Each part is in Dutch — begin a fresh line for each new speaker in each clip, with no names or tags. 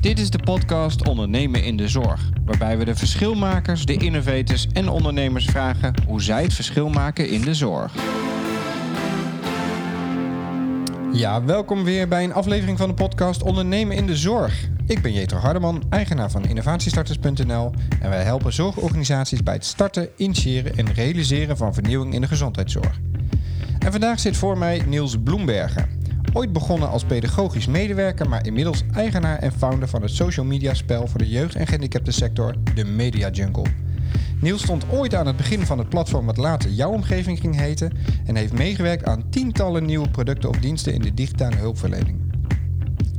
Dit is de podcast Ondernemen in de Zorg, waarbij we de verschilmakers, de innovators en ondernemers vragen hoe zij het verschil maken in de zorg. Ja, welkom weer bij een aflevering van de podcast Ondernemen in de Zorg. Ik ben Jetro Hardeman, eigenaar van innovatiestarters.nl en wij helpen zorgorganisaties bij het starten, initiëren en realiseren van vernieuwing in de gezondheidszorg. En vandaag zit voor mij Niels Bloembergen. Ooit begonnen als pedagogisch medewerker, maar inmiddels eigenaar en founder van het social media spel voor de jeugd- en gehandicaptensector, de Media Jungle. Niels stond ooit aan het begin van het platform wat later Jouw Omgeving ging heten en heeft meegewerkt aan tientallen nieuwe producten of diensten in de digitale hulpverlening.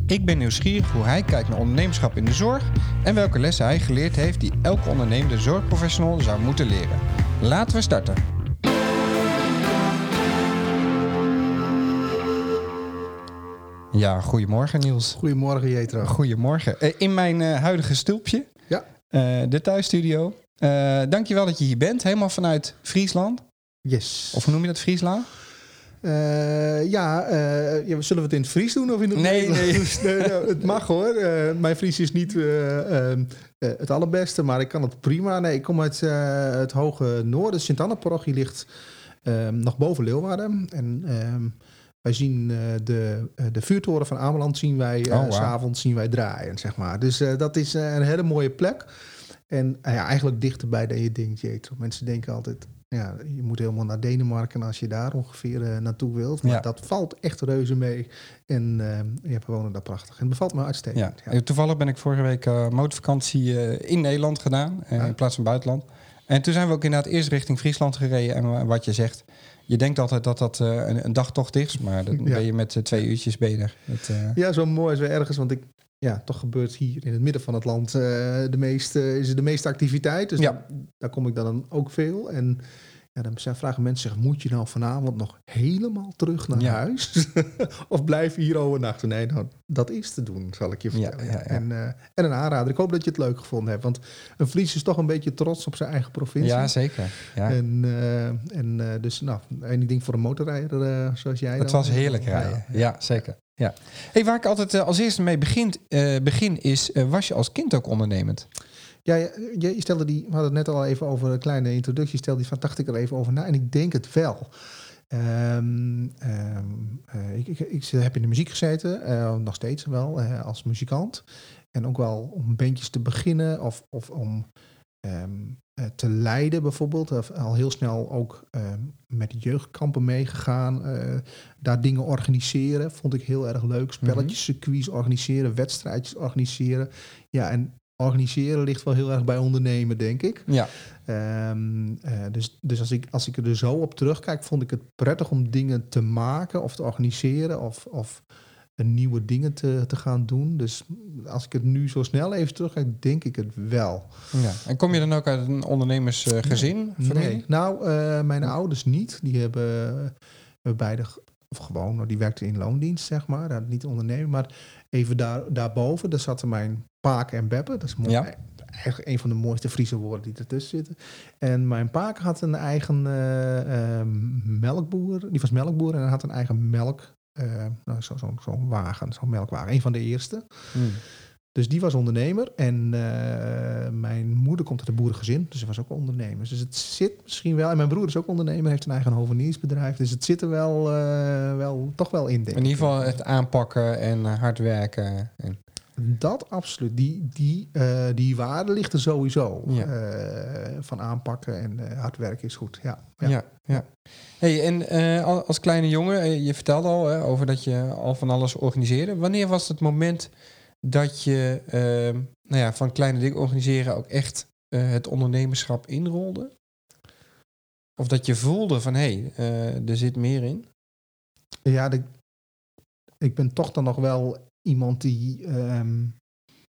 Ik ben nieuwsgierig hoe hij kijkt naar ondernemerschap in de zorg en welke lessen hij geleerd heeft die elke ondernemende zorgprofessional zou moeten leren. Laten we starten. Ja, goedemorgen Niels.
Goedemorgen, Jetro.
Goedemorgen. Eh, In mijn eh, huidige stulpje,
Ja.
eh, de thuisstudio. Dankjewel dat je hier bent, helemaal vanuit Friesland.
Yes.
Of hoe noem je dat, Friesland?
Ja, ja, zullen we het in het Fries doen of in het
Nee,
Nederlands? nee. nee, het mag hoor. Mijn Fries is niet eh, ehm, eh, het allerbeste, maar ik kan het prima. Nee, ik kom uit het hoge noorden. Sint-Anna-parochie ligt ehm, nog boven Leeuwarden. En ehm, wij zien eh, de, eh, de vuurtoren van Ameland zien wij, eh,
Oh,
s s'avonds zien wij draaien, zeg maar. Dus dat is een hele mooie plek. En ja, eigenlijk dichterbij dan je denkt, Jetro. Mensen denken altijd, ja, je moet helemaal naar Denemarken als je daar ongeveer naartoe wilt. Maar
Ja.
dat valt echt reuze mee. En eh, ja, we wonen daar prachtig. En het bevalt me uitstekend. Ja.
Toevallig ben ik vorige week eh motorvakantie in Nederland gedaan, in plaats van buitenland. En toen zijn we ook inderdaad eerst richting Friesland gereden. En wa- wat je zegt, je denkt altijd dat dat eh, een, een dagtocht is, maar dan
Ja.
ben je met eh, twee uurtjes bezig. Het, eh,
Ja, zo mooi is weer ergens, want ik, ja, toch gebeurt hier in het midden van het land de meeste, is de meeste activiteit. Dus
Ja.
daar, daar kom ik dan ook veel. En ja, dan zijn- vragen mensen zich, moet je nou vanavond nog helemaal terug naar
Ja.
huis? of blijf je hier overnachten? Nee, nou, dat is te doen, zal ik je vertellen.
ja, ja.
En, eh, en een aanrader. Ik hoop dat je het leuk gevonden hebt. Want een Fries is toch een beetje trots op zijn eigen provincie.
ja, zeker. Ja.
En, eh, en eh, dus, nou, één ding voor een motorrijder zoals jij.
Het
dan.
was heerlijk rijden.
Ja,
zeker. Ja. Hey, waar ik altijd als eerste mee begint, begin is, was je als kind ook ondernemend?
Ja, je, je stelde die, we hadden het net al even over een kleine introductie, stelde die van, dacht ik er even over na en ik denk het wel. Ehm, ehm, eh, ik, ik, ik heb in de muziek gezeten, eh, nog steeds wel, eh, als muzikant. En ook wel om bandjes te beginnen of, of om ehm, eh, te leiden bijvoorbeeld. Of al heel snel ook met jeugdkampen meegegaan. daar dingen organiseren, vond ik heel erg leuk. Spelletjes, circuits organiseren, wedstrijdjes organiseren. Ja, en organiseren ligt wel heel erg bij ondernemen, denk ik.
Ja.
Ehm, eh, dus dus als, ik, als ik er zo op terugkijk, vond ik het prettig om dingen te maken of te organiseren of, of nieuwe dingen te, te gaan doen. Dus als ik het nu zo snel even terugkijk, denk ik het wel.
ja. En kom je dan ook uit een ondernemersgezin?
Nee, nou, eh, mijn ouders niet. Die hebben, hebben beide, of gewoon, die werkten in loondienst, zeg maar. Dat niet ondernemen, maar even daar, daarboven, daar zaten mijn paak en beppe. Dat is mooi.
Ja.
Eigenlijk een van de mooiste Friese woorden die ertussen zitten. En mijn paak had een eigen eh, eh, melkboer. Die was melkboer en hij had een eigen melk. eh nou, zo- zo'n zo'n wagen, zo'n melkwagen. Een van de eerste.
Hmm.
Dus die was ondernemer. En mijn moeder komt uit een boerengezin. Dus ze was ook ondernemer. Dus het zit misschien wel. En mijn broer is ook ondernemer. Heeft een eigen hoveniersbedrijf. Dus het zit er wel, wel toch wel in, denk
In ieder geval het aanpakken en hard werken. En,
Dat absoluut. Die, die, eh, die waarde ligt er sowieso.
Ja.
Eh, van aanpakken en eh, hard werken is goed. Ja.
ja.
ja.
Ja, Hey, en al- als kleine jongen, je vertelde al hè, over dat je al van alles organiseerde. Wanneer was het moment dat je eh, nou ja, van kleine dingen organiseren ook echt het ondernemerschap inrolde? Of dat je voelde van hé, hey, er zit meer in?
Ja, de- ik ben toch dan nog wel iemand die ehm,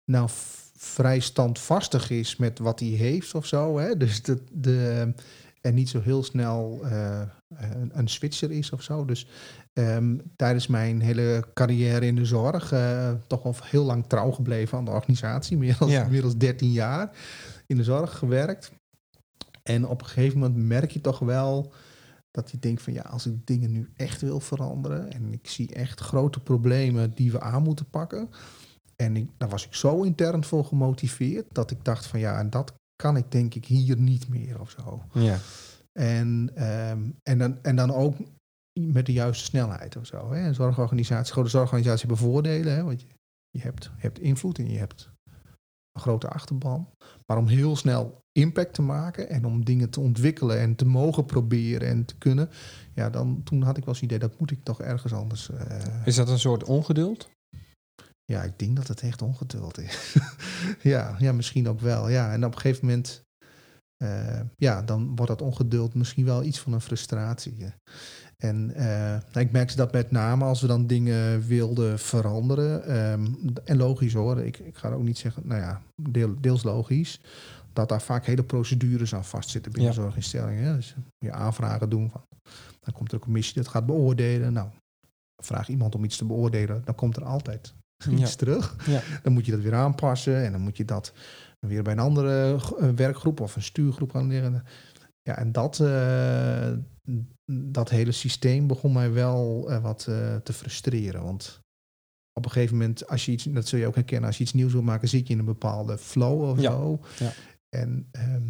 nou vrij standvastig is met wat hij heeft of zo. Hè? Dus de, de, en niet zo heel snel eh, een, een switcher is of zo. Dus ehm, tijdens mijn hele carrière in de zorg eh, toch wel heel lang trouw gebleven aan de organisatie. Meer dan,
Ja.
meer dan 13 jaar in de zorg gewerkt. En op een gegeven moment merk je toch wel dat je denkt van ja, als ik dingen nu echt wil veranderen en ik zie echt grote problemen die we aan moeten pakken. En ik, daar was ik zo intern voor gemotiveerd dat ik dacht van ja, en dat kan ik denk ik hier niet meer of zo.
Ja.
En, ehm, en, dan, en dan ook met de juiste snelheid of zo. Hè. Een zorgorganisatie, grote zorgorganisatie hebben voordelen. Hè, want je, je, hebt, je hebt invloed en je hebt een grote achterban. Maar om heel snel impact te maken en om dingen te ontwikkelen en te mogen proberen en te kunnen. Ja, dan toen had ik wel eens het idee dat moet ik toch ergens anders. eh,
Is dat een soort ongeduld?
ja, ik denk dat het echt ongeduld is. ja, ja, misschien ook wel. Ja, en op een gegeven moment, eh, ja, dan wordt dat ongeduld misschien wel iets van een frustratie. hè. En eh, nou, ik merkte dat met name als we dan dingen wilden veranderen. ehm, en logisch hoor, ik, ik ga ook niet zeggen, nou ja, deel, deels logisch. Dat daar vaak hele procedures aan vastzitten binnen
Ja.
zorginstellingen. hè. Dus je aanvragen doen. Van, dan komt er een commissie dat gaat beoordelen. Nou, vraag iemand om iets te beoordelen. Dan komt er altijd iets
Ja.
terug.
Ja.
Dan moet je dat weer aanpassen en dan moet je dat weer bij een andere werkgroep of een stuurgroep gaan leren. Ja, en dat, eh, dat hele systeem begon mij wel eh, wat eh, te frustreren. Want op een gegeven moment, als je iets, dat zul je ook herkennen, als je iets nieuws wil maken, zit je in een bepaalde flow of
Ja,
zo.
ja.
En ehm,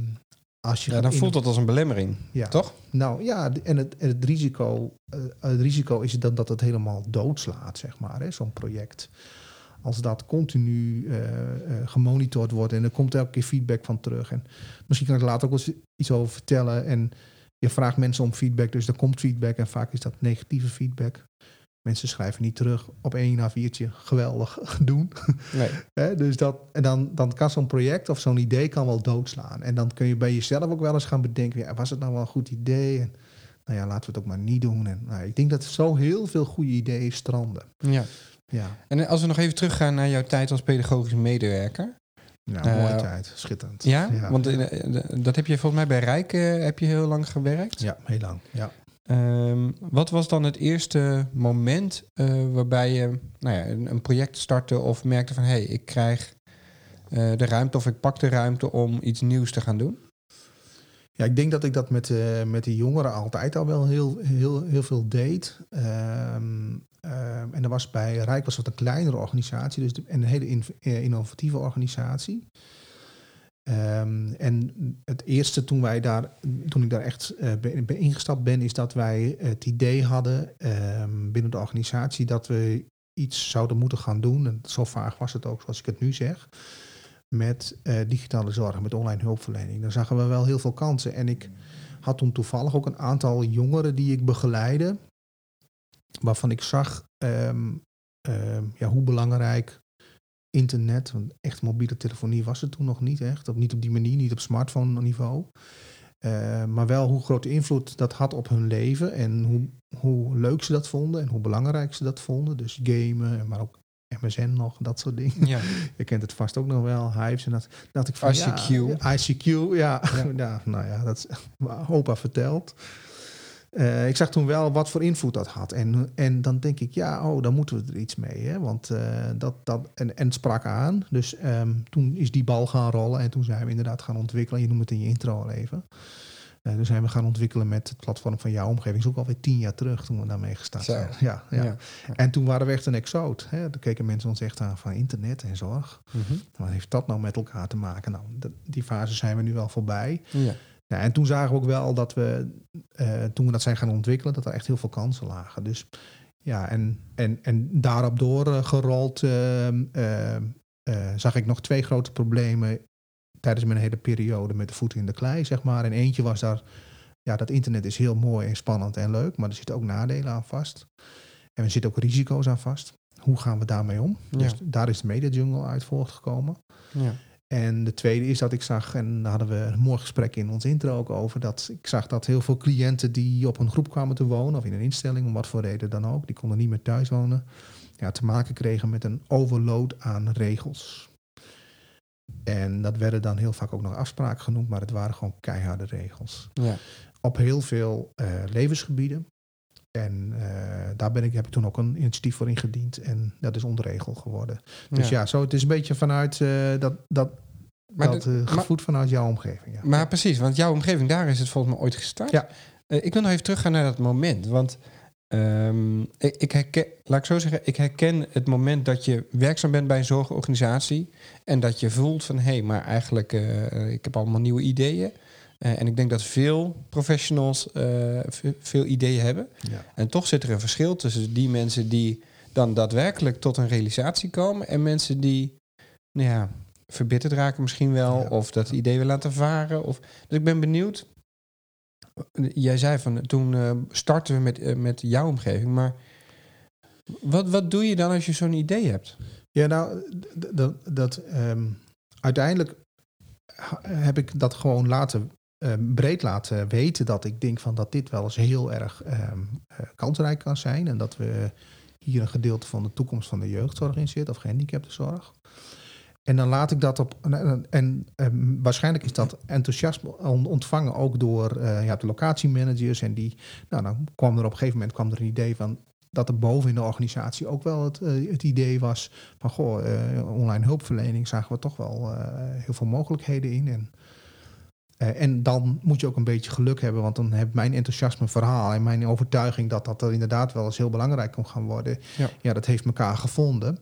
als je
Ja, dan
in-
voelt dat als een belemmering,
ja.
toch?
Nou ja, en het, en het, risico, eh, het risico is dat, dat het helemaal doodslaat, zeg maar, hè, zo'n project. Als dat continu eh, eh, gemonitord wordt en er komt elke keer feedback van terug. En misschien kan ik er later ook wel eens iets over vertellen. En je vraagt mensen om feedback, dus er komt feedback en vaak is dat negatieve feedback. Mensen schrijven niet terug op één A4'tje, geweldig doen.
Nee.
Dus dat, en dan, dan kan zo'n project of zo'n idee kan wel doodslaan. En dan kun je bij jezelf ook wel eens gaan bedenken, ja, was het nou wel een goed idee? En, nou ja, laten we het ook maar niet doen. En, nou, ik denk dat zo heel veel goede ideeën stranden.
Ja.
Ja,
En als we nog even teruggaan naar jouw tijd als pedagogisch medewerker.
nou,
Eh,
mooie tijd. Schitterend.
Ja, want eh, eh, dat heb je volgens mij bij Rijk eh, heb je heel lang gewerkt.
Ja, heel lang. Ja.
Ehm, wat was dan het eerste moment eh, waarbij je nou ja, een, project startte of merkte van hé, hey, ik krijg eh, de ruimte of ik pak de ruimte om iets nieuws te gaan doen?
Ja, ik denk dat ik dat met, eh, met de jongeren altijd al wel heel, heel, heel veel deed. Ehm, ehm, en dat was bij Rijk was wat een kleinere organisatie, dus de- en een hele in- eh, innovatieve organisatie. Ehm, en het eerste toen wij daar, toen ik daar echt eh, ben, ben ingestapt ben, is dat wij het idee hadden ehm, binnen de organisatie dat we iets zouden moeten gaan doen. En zo vaag was het ook, zoals ik het nu zeg met eh, digitale zorg, met online hulpverlening. Daar zagen we wel heel veel kansen. En ik had toen toevallig ook een aantal jongeren die ik begeleide, waarvan ik zag ehm, ja, hoe belangrijk internet, want echt mobiele telefonie was het toen nog niet echt, op, niet op die manier, niet op smartphone niveau. Eh, maar wel hoe grote invloed dat had op hun leven en hoe, hoe leuk ze dat vonden en hoe belangrijk ze dat vonden. Dus gamen, maar ook MSN nog, dat soort dingen.
Ja.
Je kent het vast ook nog wel, Hives. En dat, dat ik van,
ICQ.
Ja, ICQ, ja.
Ja.
nou ja, dat is opa verteld. Eh, ik zag toen wel wat voor invloed dat had. En, en dan denk ik, ja, oh, dan moeten we er iets mee. Hè? Want eh, dat, dat, en, en het sprak aan. Dus ehm, toen is die bal gaan rollen. En toen zijn we inderdaad gaan ontwikkelen. Je noemt het in je intro al even. Eh toen zijn we gaan ontwikkelen met het platform van jouw omgeving. Dat is ook alweer tien jaar terug toen we daarmee gestart zijn. Ja, ja.
Ja.
En toen waren we echt een exoot. Hè? Toen keken mensen ons echt aan van internet en zorg.
Mhm.
Wat heeft dat nou met elkaar te maken? Nou, die fase zijn we nu wel voorbij.
ja.
Ja, en toen zagen we ook wel dat we, eh, toen we dat zijn gaan ontwikkelen, dat er echt heel veel kansen lagen. Dus ja, en, en, en daarop doorgerold ehm, ehm, eh, zag ik nog twee grote problemen tijdens mijn hele periode met de voeten in de klei, zeg maar. En eentje was daar, ja, dat internet is heel mooi en spannend en leuk, maar er zitten ook nadelen aan vast. En er zitten ook risico's aan vast. Hoe gaan we daarmee om?
Ja.
Dus daar is de Media Jungle uit voortgekomen.
Ja.
En de tweede is dat ik zag, en daar hadden we een mooi gesprek in ons intro ook over, dat ik zag dat heel veel cliënten die op een groep kwamen te wonen, of in een instelling, om wat voor reden dan ook, die konden niet meer thuis wonen, ja, te maken kregen met een overload aan regels. En dat werden dan heel vaak ook nog afspraken genoemd, maar het waren gewoon keiharde regels.
Ja.
Op heel veel eh, levensgebieden. En eh, daar ben ik, heb ik toen ook een initiatief voor ingediend. En dat is onderregel geworden. Dus ja, zo, het is een beetje vanuit eh, dat, dat,
Maar
dat eh,
maar-
gevoed vanuit jouw omgeving. Ja.
Maar precies, want jouw omgeving, daar is het volgens mij ooit gestart.
Ja.
Ik wil nog even teruggaan naar dat moment. Want ehm, ik, ik herken, laat ik zo zeggen, ik herken het moment dat je werkzaam bent bij een zorgorganisatie en dat je voelt van hé, hey, maar eigenlijk ik heb allemaal nieuwe ideeën. Uh, en ik denk dat veel professionals uh, veel ideeën hebben.
Ja.
En toch zit er een verschil tussen die mensen die dan daadwerkelijk tot een realisatie komen en mensen die nou ja, verbitterd raken misschien wel,
Ja.
of dat idee willen laten varen. Of, dus ik ben benieuwd. Jij zei van toen uh, starten we met, uh, met jouw omgeving, maar wat, wat doe je dan als je zo'n idee hebt?
Ja, nou, dat, dat um, uiteindelijk heb ik dat gewoon laten um, breed laten weten dat ik denk van dat dit wel eens heel erg um, kansrijk kan zijn en dat we hier een gedeelte van de toekomst van de jeugdzorg in zit of gehandicaptenzorg. En dan laat ik dat op. En, um, waarschijnlijk is dat enthousiasme ontvangen ook door uh, ja, de locatiemanagers. En die. Nou, dan kwam er op een gegeven moment kwam er een idee van. Dat er boven in de organisatie ook wel het, uh, het idee was van goh, online hulpverlening zagen we toch wel heel veel mogelijkheden in. En, en dan moet je ook een beetje geluk hebben, want dan heb mijn enthousiasme verhaal en mijn overtuiging dat dat er inderdaad wel eens heel belangrijk kon gaan worden.
Ja,
ja dat heeft elkaar gevonden.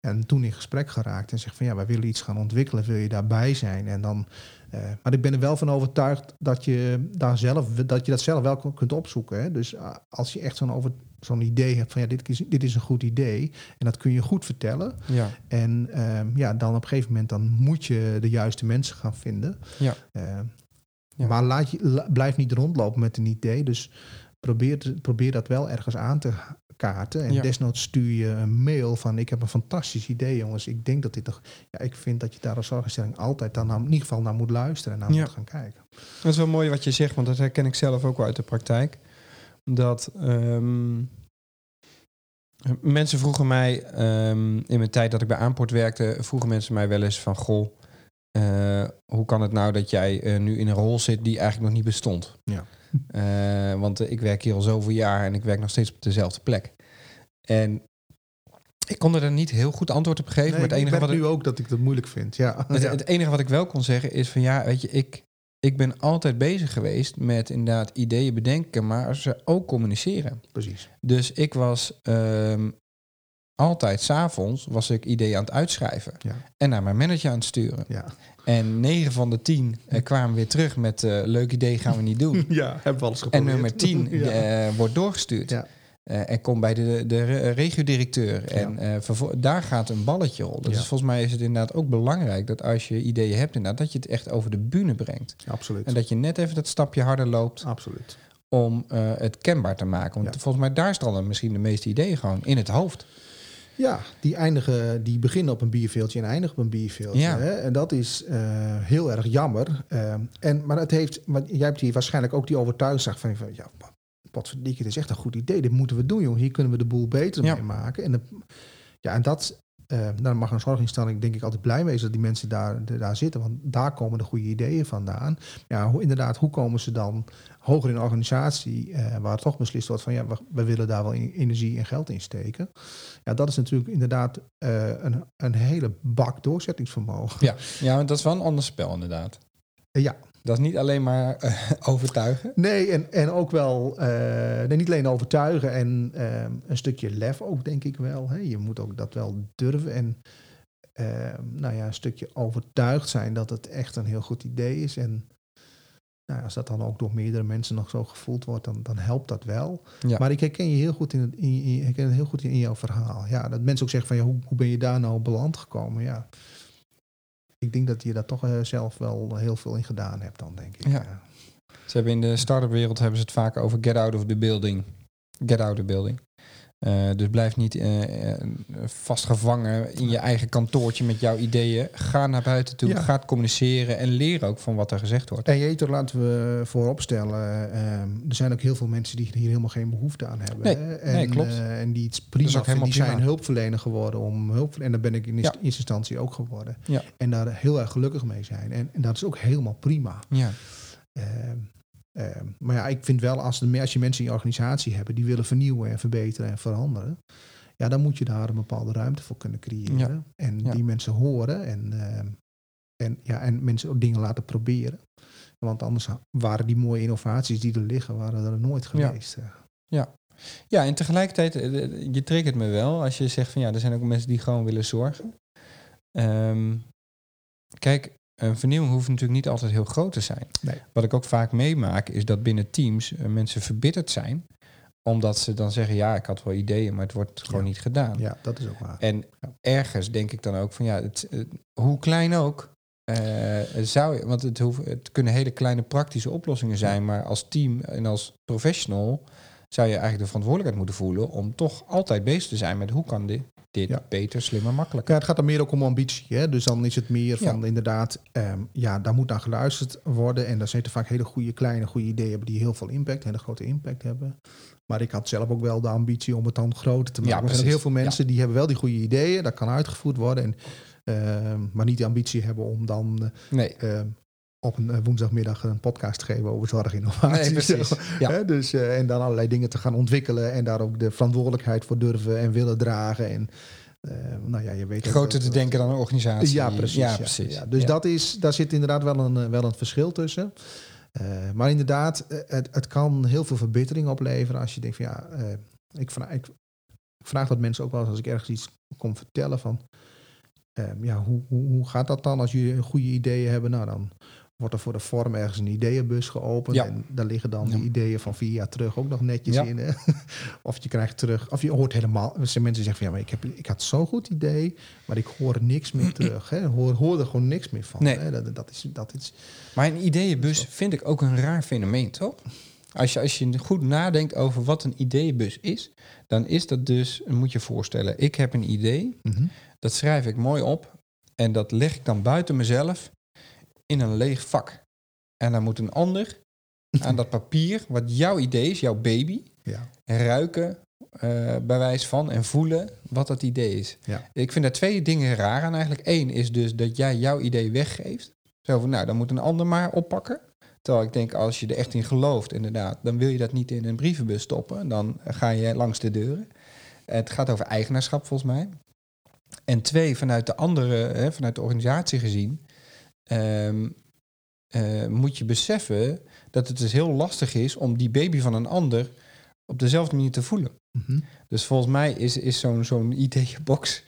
En toen in gesprek geraakt en zegt van ja, wij willen iets gaan ontwikkelen, wil je daarbij zijn? En dan, uh, maar ik ben er wel van overtuigd dat je, daar zelf, dat, je dat zelf wel kunt opzoeken. Hè? Dus uh, als je echt zo'n, over, zo'n idee hebt van ja, dit is, dit is een goed idee en dat kun je goed vertellen.
ja,
En uh, ja, dan op een gegeven moment dan moet je de juiste mensen gaan vinden.
ja.
Ja. Maar laat je, la, blijf niet rondlopen met een idee. Dus probeer, probeer dat wel ergens aan te kaarten. En
Ja.
desnoods stuur je een mail van ik heb een fantastisch idee jongens. Ik denk dat dit toch... Ja, ik vind dat je daar als zorginstelling altijd dan in ieder geval naar moet luisteren en naar
Ja.
moet gaan kijken.
Dat is wel mooi wat je zegt, want dat herken ik zelf ook wel uit de praktijk. Dat ehm, mensen vroegen mij, ehm, in mijn tijd dat ik bij Aanpoort werkte, vroegen mensen mij wel eens van, goh, eh, hoe kan het nou dat jij eh, nu in een rol zit die eigenlijk nog niet bestond?
Ja.
Eh, want ik werk hier al zoveel jaar en ik werk nog steeds op dezelfde plek. En ik kon er niet heel goed antwoord op geven. maar het
ik
enige wat ik,
nu ook dat ik dat moeilijk vind. Ja.
het,
ja.
het enige wat ik wel kon zeggen is van ja, weet je, ik, ik ben altijd bezig geweest met inderdaad ideeën bedenken, maar ze ook communiceren.
precies.
Dus ik was ehm, altijd s'avonds was ik ideeën aan het uitschrijven
Ja.
en naar mijn manager aan het sturen.
Ja.
En 9 van de 10 eh, kwamen weer terug met eh, leuk idee gaan we niet doen.
ja, hebben we alles
En
geprobeerd.
nummer 10
ja.
eh, wordt doorgestuurd.
Ja.
En komt bij de, de re- regiodirecteur. En daar gaat een balletje rollen. Dus volgens mij is het inderdaad ook belangrijk dat als je ideeën hebt, inderdaad, dat je het echt over de bühne brengt.
Absoluut.
En dat je net even dat stapje harder loopt
Absoluut.
om het kenbaar te maken. Want
Ja.
volgens mij daar stranden misschien de meeste ideeën gewoon in het hoofd.
Ja, die, eindigen, die beginnen op een bierveeltje en eindigen op een bierveeltje.
Ja.
Hè? En dat is eh, heel erg jammer. Eh, en, maar het heeft, maar jij hebt hier waarschijnlijk ook die overtuiging van, van ja, potverdikke, dit is echt een goed idee. Dit moeten we doen, joh. Hier kunnen we de boel beter
Ja.
mee maken. En, de, ja, en dat, eh daar mag een zorginstelling denk ik altijd blij wezen dat die mensen daar, daar zitten. Want daar komen de goede ideeën vandaan. Ja, hoe, inderdaad, hoe komen ze dan hoger in de organisatie, eh, waar toch beslist wordt van ja, we, we willen daar wel energie en geld in steken. Ja, dat is natuurlijk inderdaad eh, een, een hele bak doorzettingsvermogen.
Ja, ja dat is wel een ander spel inderdaad.
Eh, ja,
Dat is niet alleen maar overtuigen.
nee, en, en ook wel eh, nee, niet alleen overtuigen en eh, een stukje lef ook, denk ik wel. Hè. Je moet ook dat wel durven en eh, nou ja, een stukje overtuigd zijn dat het echt een heel goed idee is. En nou, als dat dan ook door meerdere mensen nog zo gevoeld wordt, dan, dan helpt dat wel.
Ja.
Maar ik herken je heel goed in, het, in, in- ik herken het heel goed in jouw verhaal. Ja, dat mensen ook zeggen van ja, hoe, hoe ben je daar nou beland gekomen? Ja. Ik denk dat je daar toch eh, zelf wel heel veel in gedaan hebt dan, denk ik.
Ja. Ze hebben in de start-up wereld hebben ze het vaak over get out of the building. Get out of the building. Eh, dus blijf niet eh, vastgevangen in je eigen kantoortje met jouw ideeën. Ga naar buiten toe,
Ja.
ga communiceren en leer ook van wat er gezegd wordt.
En Jeter, laten we vooropstellen, ehm, er zijn ook heel veel mensen die hier helemaal geen behoefte aan hebben.
Nee,
hè. en,
nee, klopt.
en die het prima vinden, die zijn hulpverlener geworden om hulp. En daar ben ik in
Ja.
eerste instantie ook geworden.
Ja.
En daar heel erg gelukkig mee zijn. En, en dat is ook helemaal prima.
Ja,
Ehm, maar ja, ik vind wel als, de, als je mensen in je organisatie hebben die willen vernieuwen en verbeteren en veranderen. Ja, dan moet je daar een bepaalde ruimte voor kunnen creëren.
Ja.
En
Ja.
die mensen horen en, ehm, en, ja, en mensen ook dingen laten proberen. Want anders waren die mooie innovaties die er liggen, waren er nooit
Ja.
geweest. eh.
Ja, en tegelijkertijd, eh, je triggert me wel als je zegt van ja, er zijn ook mensen die gewoon willen zorgen. Ehm, kijk, een vernieuwing hoeft natuurlijk niet altijd heel groot te zijn.
Nee.
Wat ik ook vaak meemaak is dat binnen teams eh, mensen verbitterd zijn. Omdat ze dan zeggen, ja, ik had wel ideeën, maar het wordt gewoon
Ja.
niet gedaan.
Ja, dat is ook waar.
En ergens denk ik dan ook van ja, het, eh, hoe klein ook. eh, zou je, want het, hoeft, het kunnen hele kleine praktische oplossingen zijn, maar als team en als professional zou je eigenlijk de verantwoordelijkheid moeten voelen om toch altijd bezig te zijn met hoe kan dit, dit
Ja.
beter, slimmer, makkelijker.
Ja, het gaat dan meer ook om ambitie. Hè? Dus dan is het meer
Ja.
van inderdaad, ehm, ja, daar moet naar geluisterd worden. En daar zitten vaak hele goede, kleine, goede ideeën hebben die heel veel impact, hele grote impact hebben. Maar ik had zelf ook wel de ambitie om het dan groter te
Ja,
maken. er zijn heel veel mensen die hebben wel die goede ideeën, dat kan uitgevoerd worden. En, ehm, maar niet de ambitie hebben om dan
Nee,
eh, ehm, op een eh, woensdagmiddag een podcast geven over zorginnovatie.
nee. Ja.
Dus, eh, en dan allerlei dingen te gaan ontwikkelen en daar ook de verantwoordelijkheid voor durven en willen dragen. En eh, nou ja, je weet
Groter te denken dan een organisatie.
Ja, precies. Ja,
Ja, precies.
Ja, dus. Dat is, daar zit inderdaad wel een, wel een verschil tussen. Maar inderdaad, het, het kan heel veel verbetering opleveren als je denkt van ja, ik, vraag, ik, ik vraag dat mensen ook wel eens als ik ergens iets kom vertellen van eh, ja, hoe, hoe, hoe gaat dat dan als jullie goede ideeën hebben? Nou, dan wordt er voor de vorm ergens een ideeënbus geopend.
Ja.
En daar liggen dan
Ja.
de ideeën van vier jaar terug ook nog netjes
Ja.
in. Hè? of je krijgt terug, of je hoort helemaal. Er zijn mensen die zeggen van ja, maar ik, heb, ik had zo'n goed idee, maar ik hoor niks meer terug. Hè? Hoor, hoor er gewoon niks meer van.
Nee.
Hè? Dat, dat, is, dat is.
Maar een ideeënbus vind ik ook een raar fenomeen, toch? Als je, als je goed nadenkt over wat een ideeënbus is, dan is dat dus, moet je je voorstellen, ik heb een idee,
Mhm.
dat schrijf ik mooi op en dat leg ik dan buiten mezelf in een leeg vak. En dan moet een ander aan dat papier, wat jouw idee is, jouw baby,
Ja.
ruiken eh, bij wijze van en voelen wat dat idee is.
Ja.
Ik vind daar twee dingen raar aan eigenlijk. Eén is dus dat jij jouw idee weggeeft. Zo van, nou, dan moet een ander maar oppakken. Terwijl ik denk, als je er echt in gelooft, inderdaad, dan wil je dat niet in een brievenbus stoppen. Dan ga je langs de deuren. Het gaat over eigenaarschap, volgens mij. En twee, vanuit de andere, hè, vanuit de organisatie gezien, ehm, eh, moet je beseffen dat het dus heel lastig is om die baby van een ander op dezelfde manier te voelen.
Mhm.
Dus volgens mij is, is zo'n zo'n ideeënbox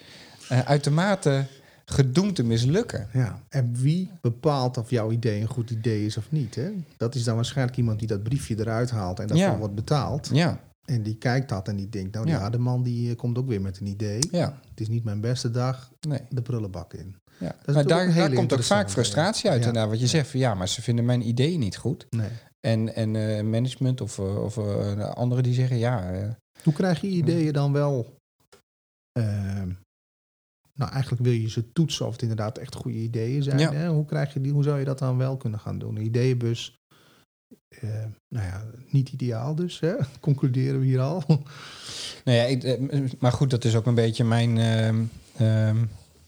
eh uitermate gedoemd te mislukken.
Ja. En wie bepaalt of jouw idee een goed idee is of niet? Hè? Dat is dan waarschijnlijk iemand die dat briefje eruit haalt en daarvoor
Ja.
wordt betaald.
Ja,
En die kijkt dat en die denkt, nou ja,
Ja.
de man die eh, komt ook weer met een idee.
ja,
Het is niet mijn beste dag,
nee.
de prullenbak in.
Ja. Maar daar, komt ook vaak frustratie uit.
ja.
wat je zegt van ja, maar ze vinden mijn idee niet goed.
Nee.
En, en eh, management of, eh, of eh, anderen die zeggen ja,
Hoe krijg je ideeën dan wel... nou, eigenlijk wil je ze toetsen of het inderdaad echt goede ideeën zijn.
Ja.
Hè? Hoe, krijg je die, hoe zou je dat dan wel kunnen gaan doen? Een ideeënbus, nou ja, niet ideaal dus. Hè? Concluderen we hier al.
Nou ja, ik, maar goed, dat is ook een beetje mijn. ehm, ehm,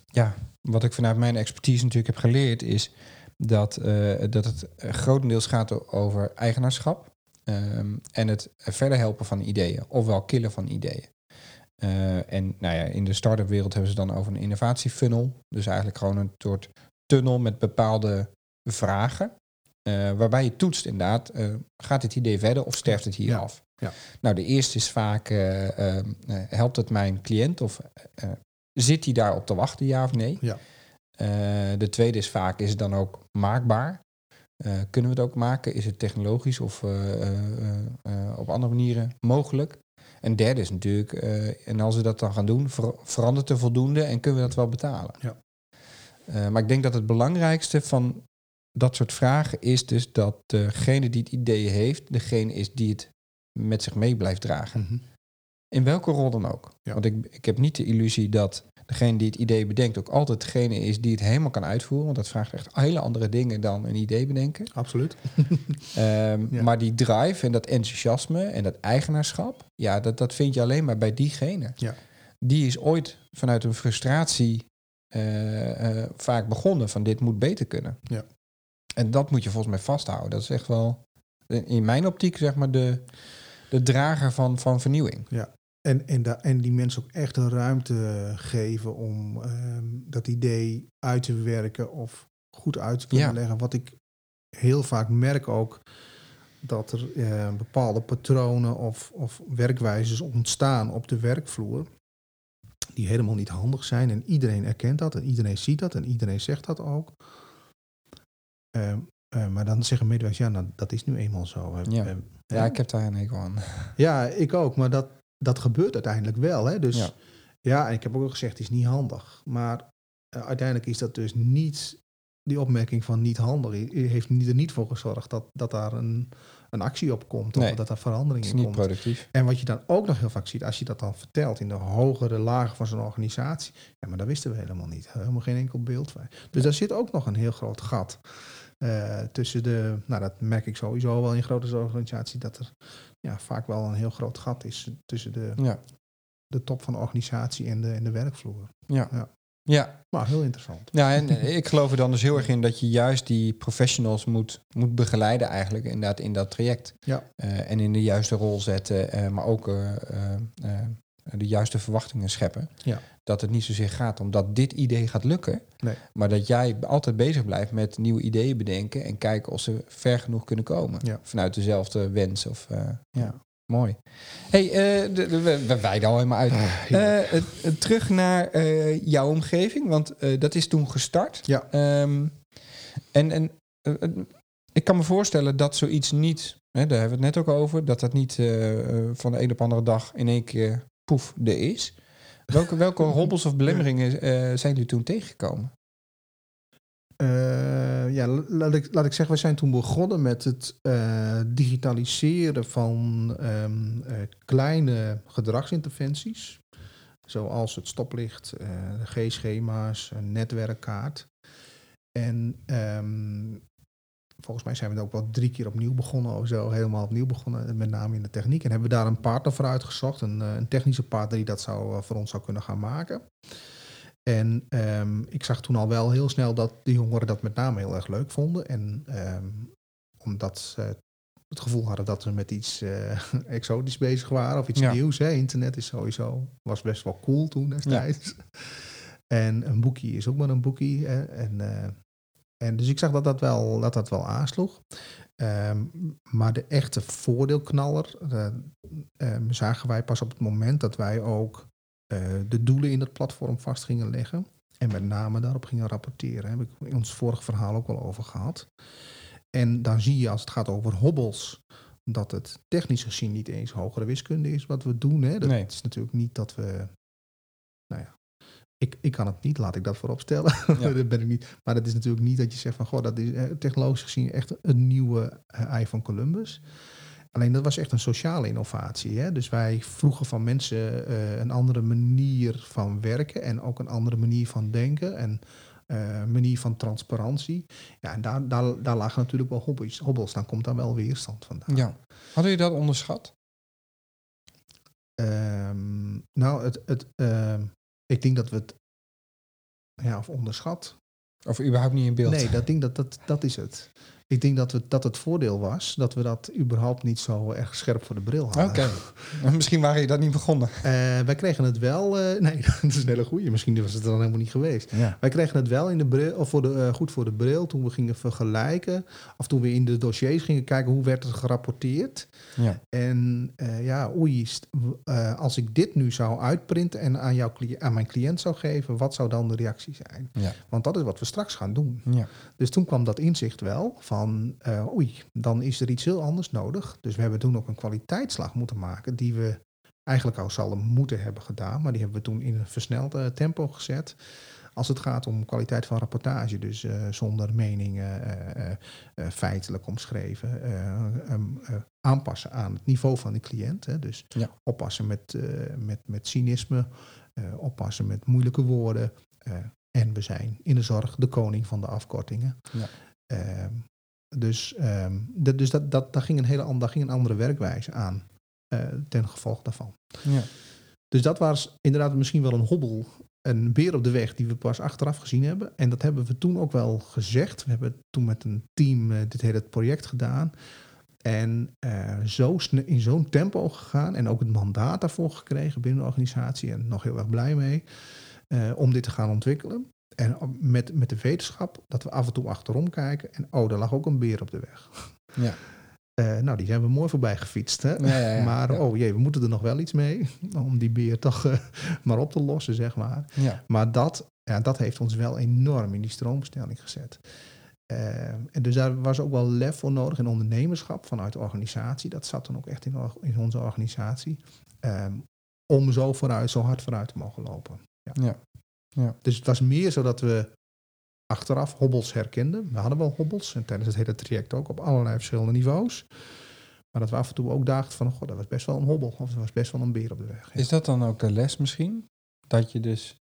ja, wat ik vanuit mijn expertise natuurlijk heb geleerd, is dat, eh, dat het grotendeels gaat over eigenaarschap. ehm, en het verder helpen van ideeën, ofwel killen van ideeën. Eh, en nou ja, in de start-up wereld hebben ze dan over een innovatiefunnel. Dus eigenlijk gewoon een soort tunnel met bepaalde vragen. eh, waarbij je toetst inderdaad, gaat dit idee verder of sterft het hier
Ja.
af?
Ja.
Nou, de eerste is vaak, eh, ehm, eh, helpt het mijn cliënt of zit hij daarop te wachten, ja of nee?
Ja.
Eh, de tweede is vaak, is het dan ook maakbaar? Eh, kunnen we het ook maken? Is het technologisch of eh, op andere manieren mogelijk? En derde is natuurlijk, en als we dat dan gaan doen, ver- verandert er voldoende en kunnen we dat wel betalen?
Ja.
Maar ik denk dat het belangrijkste van dat soort vragen is dus dat degene die het idee heeft, degene is die het met zich mee blijft dragen.
Mhm.
In welke rol dan ook.
Ja.
Want ik, ik heb niet de illusie dat degene die het idee bedenkt ook altijd degene is die het helemaal kan uitvoeren. Want dat vraagt echt hele andere dingen dan een idee bedenken.
Absoluut.
Ehm,
Ja.
Maar die drive en dat enthousiasme en dat eigenaarschap, ja, dat, dat vind je alleen maar bij diegene.
Ja.
Die is ooit vanuit een frustratie eh, eh, vaak begonnen van dit moet beter kunnen.
Ja.
En dat moet je volgens mij vasthouden. Dat is echt wel in mijn optiek zeg maar de, de drager van, van vernieuwing.
En, en, da- en die mensen ook echt een ruimte geven om ehm, dat idee uit te werken of goed uit te kunnen
Ja.
leggen. Wat ik heel vaak merk ook, dat er eh, bepaalde patronen of, of werkwijzes ontstaan op de werkvloer die helemaal niet handig zijn. En iedereen erkent dat en iedereen ziet dat en iedereen zegt dat ook. Ehm, eh, maar dan zeggen medewerkers, ja, nou, dat is nu eenmaal zo.
Ja. Ja, ik heb daar een hekel aan.
ja, ik ook. Maar dat, dat gebeurt uiteindelijk wel. Hè? Dus
Ja.
ja. en ik heb ook al gezegd, het is niet handig. Maar eh, uiteindelijk is dat dus niet, die opmerking van niet handig, heeft niet- er niet voor gezorgd dat, dat daar een, een actie op komt.
Nee.
Of dat daar verandering in
niet
komt.
productief.
En wat je dan ook nog heel vaak ziet, als je dat dan vertelt in de hogere lagen van zo'n organisatie. Ja, maar dat wisten we helemaal niet. Helemaal geen enkel beeld bij. Dus daar zit ook nog een heel groot gat. Eh, tussen de, nou dat merk ik sowieso wel in grote organisaties, dat er ja, vaak wel een heel groot gat is tussen de,
Ja.
de top van de organisatie en de, en de werkvloer.
Ja.
Ja.
ja.
Maar heel interessant.
Ja, en eh, ik geloof er dan dus heel erg in dat je juist die professionals moet, moet begeleiden eigenlijk inderdaad in dat traject.
Ja.
Eh, en in de juiste rol zetten, maar ook de juiste verwachtingen scheppen.
Ja.
Dat het niet zozeer gaat om dat dit idee gaat lukken,
Nee.
maar dat jij altijd bezig blijft met nieuwe ideeën bedenken en kijken of ze ver genoeg kunnen komen.
Ja.
Vanuit dezelfde wens. Of, eh, ja. Mooi. hey, eh, de, de- we, wijden al helemaal uit. Eh, eh, eh, terug naar eh, jouw omgeving, want eh, dat is toen gestart.
Ja.
Ehm, en en eh, eh, ik kan me voorstellen dat zoiets niet, hè, daar hebben we het net ook over, dat dat niet eh, eh, van de een op andere dag in één keer poef er is. Welke, welke hobbels of belemmeringen eh, zijn jullie toen tegengekomen?
Eh, ja, la- laat ik, laat ik zeggen, we zijn toen begonnen met het eh, digitaliseren van ehm, eh, kleine gedragsinterventies. Zoals het stoplicht, de G-schema's, een netwerkkaart. En ehm, volgens mij zijn we er ook wel drie keer opnieuw begonnen of zo. Helemaal opnieuw begonnen, met name in de techniek. En hebben we daar een partner voor uitgezocht. Een, eh, een technische partner die dat zou, eh, voor ons zou kunnen gaan maken. En ehm, ik zag toen al wel heel snel dat de jongeren dat met name heel erg leuk vonden. En ehm, omdat ze het gevoel hadden dat ze met iets eh, exotisch bezig waren of iets
Ja.
nieuws. Hè. Internet is sowieso, was best wel cool toen destijds. En een boekie is ook maar een boekie. Hè. En, en dus ik zag dat dat wel, dat dat wel aansloeg. Ehm, maar de echte voordeelknaller eh, ehm, zagen wij pas op het moment dat wij ook eh, de doelen in dat platform vast gingen leggen. En met name daarop gingen rapporteren. Daar heb ik in ons vorige verhaal ook al over gehad. En dan zie je als het gaat over hobbels, dat het technisch gezien niet eens hogere wiskunde is wat we doen. Hè. Dat
Nee.
is natuurlijk niet dat we. Nou ja, ik, ik kan het niet, laat ik dat voorop stellen.
Ja.
dat ben ik niet. Maar dat is natuurlijk niet dat je zegt van goh, dat is eh, technologisch gezien echt een nieuwe eh, ei van Columbus. Alleen dat was echt een sociale innovatie. Hè? Dus wij vroegen van mensen eh, een andere manier van werken en ook een andere manier van denken en eh manier van transparantie. Ja, en daar, daar, daar lagen natuurlijk wel hobby's, hobbels. Dan komt daar wel weerstand vandaan.
Ja. Hadden jullie dat onderschat?
Ehm, nou, het, het, ehm, ik denk dat we het ja, of onderschat.
Of überhaupt niet in beeld?
Nee, dat, ding, dat, dat, dat is het. Ik denk dat, we, dat het voordeel was dat we dat überhaupt niet zo erg scherp voor de bril hadden.
Oké. Misschien waren je dat niet begonnen.
Eh, wij kregen het wel. eh, nee, dat is een hele goeie. Misschien was het er dan helemaal niet geweest.
Ja.
Wij kregen het wel in de bril, of voor de, eh, goed voor de bril toen we gingen vergelijken. Of toen we in de dossiers gingen kijken hoe werd het gerapporteerd.
ja.
En ja, oei, als ik dit nu zou uitprinten en aan, jouw aan mijn cliënt zou geven, wat zou dan de reactie zijn?
Ja.
Want dat is wat we straks gaan doen.
Ja.
Dus toen kwam dat inzicht wel van, eh, oei, dan is er iets heel anders nodig. Dus we hebben toen ook een kwaliteitsslag moeten maken die we eigenlijk al zouden moeten hebben gedaan. Maar die hebben we toen in een versneld eh, tempo gezet. Als het gaat om kwaliteit van rapportage, dus eh, zonder meningen, feitelijk omschreven, aanpassen aan het niveau van de cliënt. Hè. Dus
Ja.
oppassen met, met, met cynisme, oppassen met moeilijke woorden. en we zijn in de zorg de koning van de afkortingen.
Ja.
Ehm, dus ehm, dat, dus dat, dat, daar, ging een hele, an- daar ging een andere werkwijze aan eh, ten gevolge daarvan.
Ja.
Dus dat was inderdaad misschien wel een hobbel, een beer op de weg die we pas achteraf gezien hebben. En dat hebben we toen ook wel gezegd. We hebben toen met een team eh, dit hele project gedaan. En eh, zo in zo'n tempo gegaan en ook het mandaat daarvoor gekregen binnen de organisatie. En nog heel erg blij mee om dit te gaan ontwikkelen. En met, met de wetenschap dat we af en toe achterom kijken. En oh, daar lag ook een beer op de weg.
Ja.
Eh, nou, die zijn we mooi voorbij gefietst. Hè?
Ja, ja, ja.
maar oh jee, we moeten er nog wel iets mee. Om die beer toch eh, maar op te lossen, zeg maar.
Ja.
Maar dat, ja, dat heeft ons wel enorm in die stroombestelling gezet. Eh, en dus daar was ook wel lef voor nodig in ondernemerschap vanuit de organisatie. Dat zat dan ook echt in, in onze organisatie. Ehm, om zo vooruit, zo hard vooruit te mogen lopen. Ja.
Ja.
Dus het was meer zo dat we achteraf hobbels herkenden. We hadden wel hobbels en tijdens het hele traject ook op allerlei verschillende niveaus. Maar dat we af en toe ook dachten van, goh, dat was best wel een hobbel. Of dat was best wel een beer op de weg.
Is dat dan ook de les misschien? Dat je dus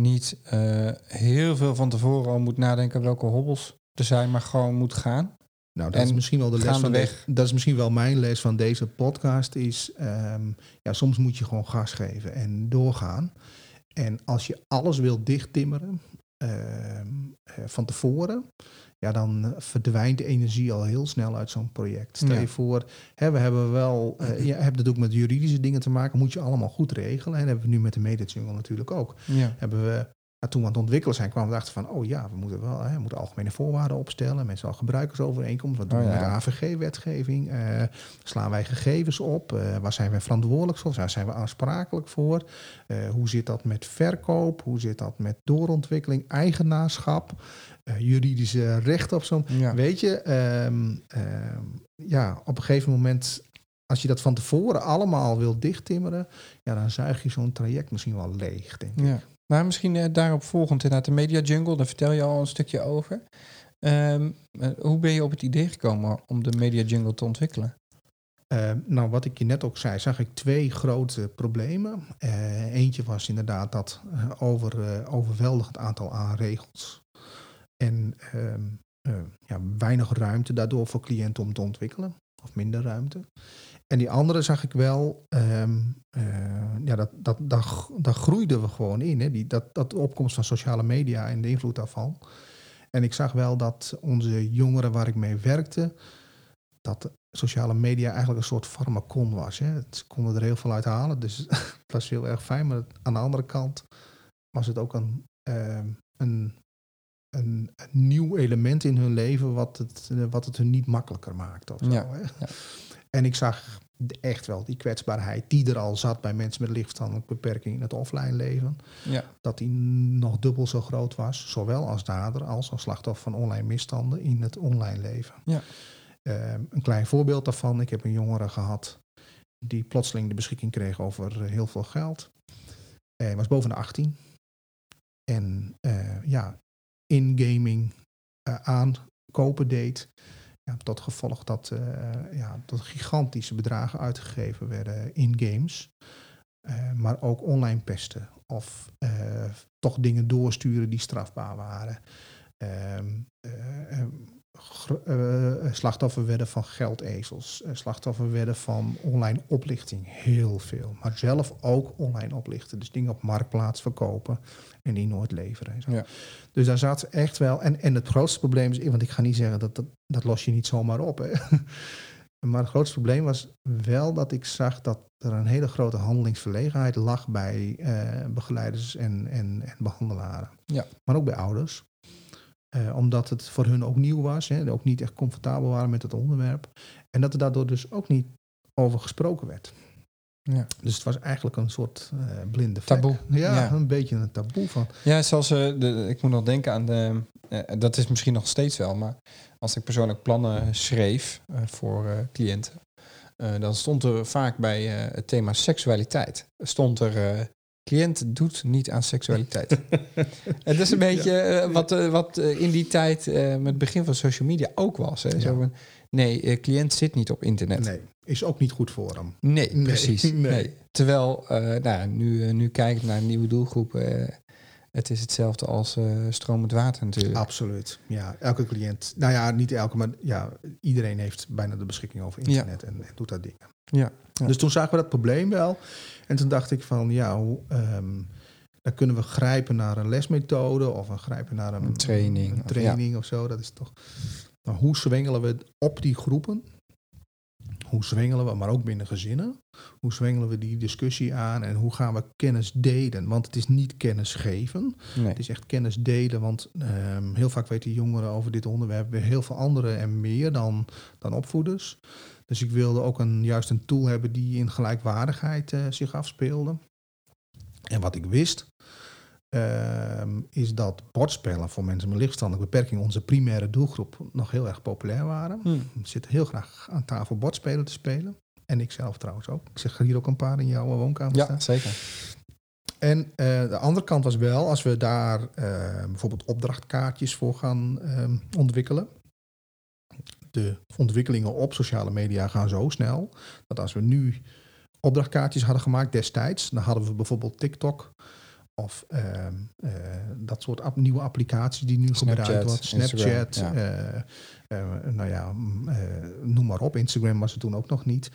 niet eh, heel veel van tevoren al moet nadenken welke hobbels er zijn, maar gewoon moet gaan.
Nou, dat is
En
misschien wel de les van de, Dat is misschien wel mijn les van deze podcast. Is ehm, ja, soms moet je gewoon gas geven en doorgaan. En als je alles wil dichttimmeren eh, van tevoren, ja, dan eh, verdwijnt de energie al heel snel uit zo'n project. Stel
Ja.
je voor, hè, we hebben wel, je hebt het ook met juridische dingen te maken, moet je allemaal goed regelen. En dat hebben we nu met de Medijungle natuurlijk ook
Ja.
hebben we, ja, toen we aan het ontwikkelen zijn, kwamen we erachter van, oh ja, we moeten wel, hè, we moeten algemene voorwaarden opstellen, mensen al gebruikersovereenkomst, wat doen
Oh
we
ja.
met de AVG-wetgeving, Eh, slaan wij gegevens op, Eh, waar zijn wij verantwoordelijk voor, waar zijn we aansprakelijk voor, Eh, hoe zit dat met verkoop, hoe zit dat met doorontwikkeling, eigenaarschap, juridische recht op zo'n,
Ja.
weet je, ehm, ehm, ja, op een gegeven moment, als je dat van tevoren allemaal wil dichttimmeren, ja, dan zuig je zo'n traject misschien wel leeg, denk ik.
Ja. Maar misschien eh, daarop volgend inderdaad de Media Jungle, daar vertel je al een stukje over. Ehm, eh, hoe ben je op het idee gekomen om de Media Jungle te ontwikkelen?
Eh, nou, wat ik je net ook zei, zag ik twee grote problemen. Eh, eentje was inderdaad dat over, overweldigend aantal aan regels. En ehm, eh, ja, weinig ruimte daardoor voor cliënten om te ontwikkelen. Of minder ruimte. En die andere zag ik wel, ehm, eh, ja, dat, dat, daar, g- daar groeiden we gewoon in. Hè? Die, dat, dat de opkomst van sociale media en de invloed daarvan. En ik zag wel dat onze jongeren waar ik mee werkte, dat sociale media eigenlijk een soort farmacon was. Hè. Het, ze konden er heel veel uit halen, dus het was heel erg fijn. Maar aan de andere kant was het ook een, ehm, een, een, een nieuw element in hun leven wat het, wat het hun niet makkelijker maakte. Of zo,
Ja,
hè.
ja.
En ik zag echt wel die kwetsbaarheid die er al zat bij mensen met lichtverstandelijke beperking in het offline leven.
Ja.
Dat die nog dubbel zo groot was, zowel als dader als als slachtoffer van online misstanden in het online leven.
Ja.
Ehm, een klein voorbeeld daarvan. Ik heb een jongere gehad die plotseling de beschikking kreeg over eh, heel veel geld. Hij was boven de 18. En eh, ja, in gaming eh, aankopen deed. Ja, tot gevolg dat, eh, ja, dat gigantische bedragen uitgegeven werden in games. Eh, maar ook online pesten. Of eh, toch dingen doorsturen die strafbaar waren. Ehm, gr- eh, slachtoffer werden van geldezels. eh, slachtoffer werden van online oplichting. Heel veel. Maar zelf ook online oplichten. Dus dingen op marktplaats verkopen en die nooit leveren. en zo.
Ja.
Dus daar zat echt wel... En, en het grootste probleem is... Want ik ga niet zeggen dat dat, dat los je niet zomaar op. Hè. Maar het grootste probleem was wel dat ik zag dat er een hele grote handelingsverlegenheid lag bij eh, begeleiders en, en, en behandelaren.
Ja.
Maar ook bij ouders. Eh, omdat het voor hun ook nieuw was. Hè, ook niet echt comfortabel waren met het onderwerp. En dat er daardoor dus ook niet over gesproken werd.
Ja.
Dus het was eigenlijk een soort eh, blinde vlek.
Taboe.
Ja,
Ja.
een beetje een taboe van.
Ja, zoals eh, de, ik moet nog denken aan de. dat is misschien nog steeds wel, maar als ik persoonlijk plannen schreef voor cliënten, dan stond er vaak bij het thema seksualiteit. Stond er. Cliënt doet niet aan seksualiteit. dat is een beetje eh, wat, eh, wat eh, in die tijd met het begin van social media ook was. Hè? Zo
Ja.
van, nee, cliënt zit niet op internet.
Nee, is ook niet goed voor hem.
Nee,
Nee,
precies.
nee.
Nee. Terwijl, nou, nu, nu kijk ik naar nieuwe doelgroep. eh, het is hetzelfde als stromend water natuurlijk.
Absoluut. Ja, elke cliënt. Nou ja, niet elke, maar ja, iedereen heeft bijna de beschikking over internet en, en doet dat dingen.
Ja.
Dus toen zagen we dat probleem wel. En toen dacht ik van, ja, hoe, ehm, dan kunnen we grijpen naar een lesmethode of we grijpen naar een,
Een training,
een
of-
training of zo. Dat is toch. Maar hoe zwengelen we op die groepen? Hoe zwengelen we, maar ook binnen gezinnen? Hoe zwengelen we die discussie aan en hoe gaan we kennis delen? Want het is niet kennis geven,
Nee.
het is echt kennis delen. Want ehm, heel vaak weten jongeren over dit onderwerp weer heel veel andere en meer dan, dan opvoeders. Dus ik wilde ook een, juist een tool hebben die in gelijkwaardigheid eh, zich afspeelde. En wat ik wist, ehm, is dat bordspellen voor mensen met lichtstandelijke beperking, onze primaire doelgroep, nog heel erg populair waren.
Hm.
Ik zit heel graag aan tafel bordspelen te spelen. En ik zelf trouwens ook. Ik zeg hier ook een paar in jouw woonkamer staan.
Ja, zeker.
En eh, de andere kant was wel, als we daar eh, bijvoorbeeld opdrachtkaartjes voor gaan ehm, ontwikkelen. De ontwikkelingen op sociale media gaan zo snel dat als we nu opdrachtkaartjes hadden gemaakt destijds, dan hadden we bijvoorbeeld TikTok of ehm, eh, dat soort app- nieuwe applicaties die nu
Snapchat,
gebruikt wordt. Snapchat,
ja.
eh, eh, nou ja, mm, noem maar op. Instagram was het toen ook nog niet.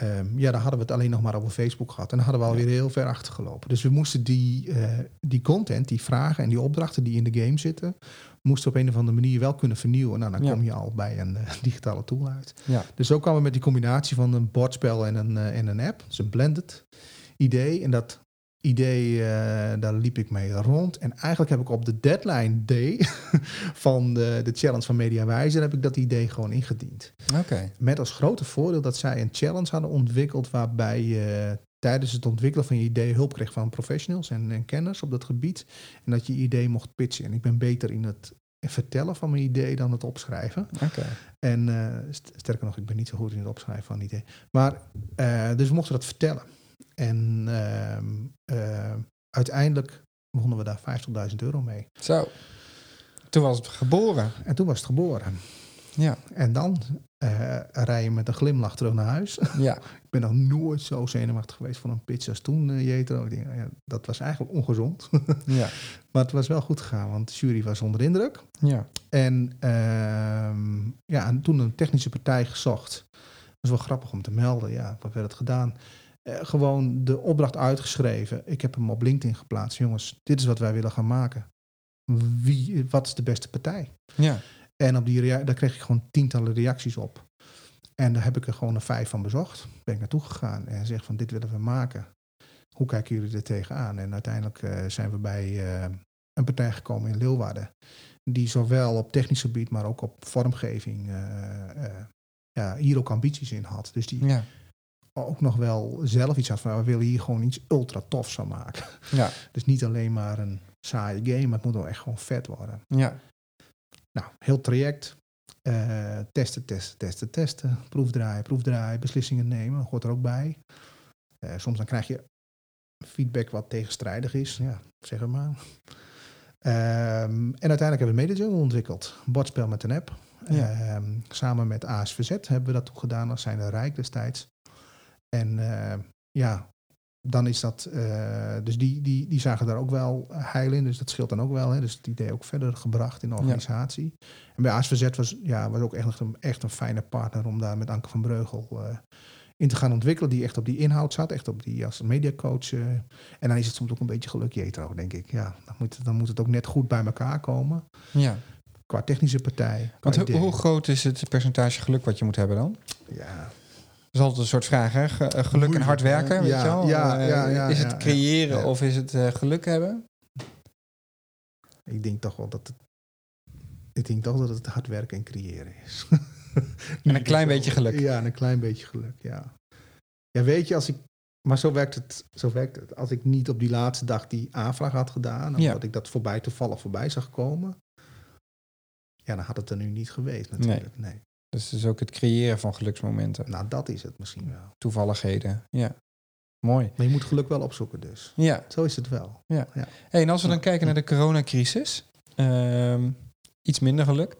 Ehm, ja, dan hadden we het alleen nog maar over Facebook gehad. En dan hadden we alweer heel ver achtergelopen. Dus we moesten die, eh, die content, die vragen en die opdrachten die in de game zitten, moesten op een of andere manier wel kunnen vernieuwen. Nou, dan
Ja.
kom je al bij een eh, digitale tool uit.
Ja.
Dus zo kwamen we met die combinatie van een bordspel en een, eh, en een app. Dus een blended idee. En dat idee, eh, daar liep ik mee rond. En eigenlijk heb ik op de deadline day van de, de challenge van Mediawijzer... heb ik dat idee gewoon ingediend.
Oké.
Met als grote voordeel dat zij een challenge hadden ontwikkeld... waarbij je tijdens het ontwikkelen van je idee hulp kreeg van professionals en, en kenners op dat gebied. En dat je idee mocht pitchen. En ik ben beter in het vertellen van mijn idee dan het opschrijven. En eh, st- sterker nog, ik ben niet zo goed in het opschrijven van idee. Maar, eh, dus we mochten dat vertellen. En ehm, eh, uiteindelijk wonnen we daar 50.000 euro mee.
Zo. Toen was het geboren.
En toen was het geboren.
Ja.
En dan eh rij je met een glimlach terug naar huis.
Ja.
ik ben nog nooit zo zenuwachtig geweest voor een pitch als toen, eh Jetro. Ik denk, ja, dat was eigenlijk ongezond.
Ja.
maar het was wel goed gegaan, want de jury was onder de indruk.
Ja.
En, ehm, ja, en toen een technische partij gezocht. Dat is wel grappig om te melden. Ja, wat werd het gedaan? Eh, gewoon de opdracht uitgeschreven. Ik heb hem op LinkedIn geplaatst. Jongens, dit is wat wij willen gaan maken. Wie, wat is de beste partij?
Ja.
En op die daar kreeg ik gewoon tientallen reacties op. En daar heb ik er gewoon een vijf van bezocht. Ben ik naartoe gegaan en zeg van dit willen we maken. Hoe kijken jullie er tegenaan? En uiteindelijk eh, zijn we bij eh, een partij gekomen in Leeuwarden. Die zowel op technisch gebied, maar ook op vormgeving ja, hier ook ambities in had. Dus die
Ja.
Ook nog wel zelf iets had van we willen hier gewoon iets ultra tofs van maken.
Ja.
Dus niet alleen maar een saaie game, maar het moet wel echt gewoon vet worden.
Ja.
Nou, heel traject. Eh, testen, testen, testen, testen. Proefdraaien, proefdraaien, beslissingen nemen. Hoort er ook bij. Eh, soms dan krijg je feedback wat tegenstrijdig is. Ja, zeg het maar. Ehm, en uiteindelijk hebben we MediaJungle ontwikkeld. Een bordspel met een app.
Ja.
Ehm, samen met ASVZ hebben we dat toen gedaan. Dat zijn de Rijk destijds. En eh, ja, dan is dat... eh, dus die, die, die zagen daar ook wel heil in. Dus dat scheelt dan ook wel. Hè. Dus het idee ook verder gebracht in de organisatie. En bij ASVZ was, ja, was ook echt een, echt een fijne partner... om daar met Anke van Breugel eh, in te gaan ontwikkelen. Die echt op die inhoud zat. Echt op die als mediacoach. eh. en dan is het soms ook een beetje geluk jetro, denk ik. Ja, dan moet, dan moet het ook net goed bij elkaar komen.
Ja.
Qua technische partij. qua
Want hoe, groot is het percentage geluk wat je moet hebben dan?
Ja,
is altijd een soort vraag, hè? Eh, geluk en hard werken, weet
Ja,
je wel?
ja,
Eh,
ja, ja,
is het creëren of is het eh, geluk hebben?
ik denk toch wel dat het... Ik denk toch dat het hard werken en creëren is.
En een klein beetje geluk.
Ja, en een klein beetje geluk, ja. Ja, weet je, als ik... Maar zo werkt het. Zo werkt het. Als ik niet op die laatste dag die aanvraag had gedaan... Omdat ik dat voorbij toevallig voorbij zag komen... ja, dan had het er nu niet geweest natuurlijk. Nee.
Dus het is ook het creëren van geluksmomenten.
Nou, dat is het misschien wel.
Toevalligheden. Ja. Mooi.
Maar je moet geluk wel opzoeken dus.
Ja.
Zo is het wel.
Hey, en als we dan
Ja.
kijken naar de coronacrisis, ehm, iets minder geluk.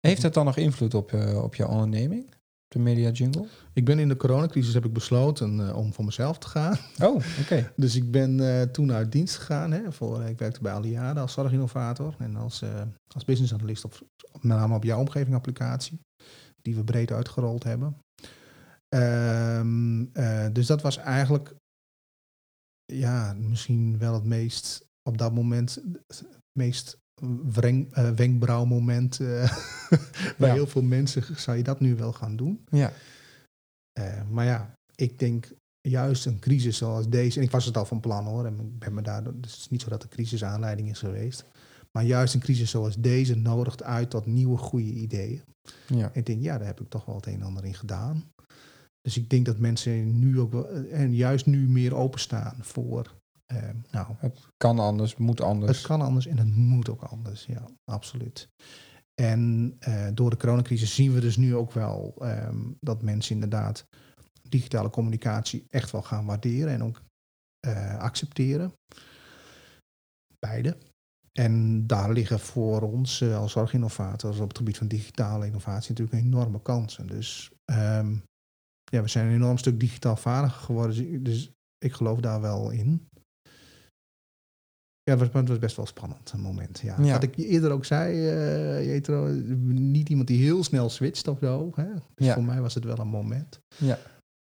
Heeft dat dan nog invloed op, eh, op jouw onderneming? De Media Jungle?
Ik ben in de coronacrisis heb ik besloten eh, om voor mezelf te gaan.
Oh, oké.
Dus ik ben eh, toen uit dienst gegaan. Hè, voor, ik werkte bij Aliada als zorginnovator en als, als business analyst op, met name op jouw omgeving applicatie, die we breed uitgerold hebben. Ehm, eh, dus dat was eigenlijk ja, misschien wel het meest op dat moment het meest wreng, eh, wenkbrauwmoment. eh, bij
Ja.
heel veel mensen zou je dat nu wel gaan doen.
Ja.
Maar ja, ik denk juist een crisis zoals deze, en ik was het al van plan hoor, en ik ben me daar, dus het is niet zo dat de crisis aanleiding is geweest, maar juist een crisis zoals deze nodigt uit tot nieuwe goede ideeën.
Ja.
Ik denk, ja, daar heb ik toch wel het een en ander in gedaan. Dus ik denk dat mensen nu ook wel, en juist nu meer openstaan voor, eh, nou,
Kan anders, moet anders.
het kan anders en het moet ook anders, ja, absoluut. En eh, door de coronacrisis zien we dus nu ook wel ehm, dat mensen inderdaad digitale communicatie echt wel gaan waarderen en ook eh, accepteren. Beide. En daar liggen voor ons eh, als zorginnovators op het gebied van digitale innovatie natuurlijk enorme kansen. Dus ehm, ja, we zijn een enorm stuk digitaal vaardiger geworden. Dus ik geloof daar wel in. Ja, het was, het was best wel spannend, een moment. Ja.
Ja.
Wat ik je eerder ook zei, eh Jetro, niet iemand die heel snel switcht of zo. Hè? Dus
Ja.
voor mij was het wel een moment.
Ja.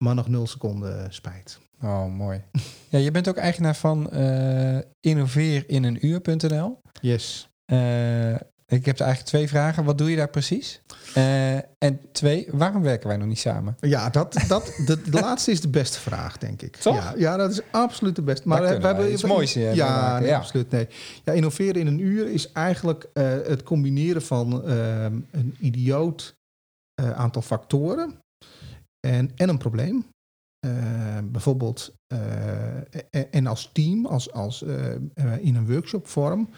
Maar nog nul seconden spijt.
Oh, mooi. Ja, je bent ook eigenaar van eh innoveerinenuur.nl.
Yes.
Eh, ik heb er eigenlijk twee vragen. Wat doe je daar precies? Eh, en twee, waarom werken wij nog niet samen?
Ja, dat, dat, de, de laatste is de beste vraag, denk ik.
Toch?
Ja, ja dat is absoluut de beste. Maar
kunnen wij iets moois,
ja,
maken,
nee,
ja.
absoluut. Nee. Ja, innoveren in een uur is eigenlijk het combineren van ehm, een idioot aantal factoren en, en een probleem. Eh, bijvoorbeeld, eh, en, en als team, als, als, eh, in een workshopvorm,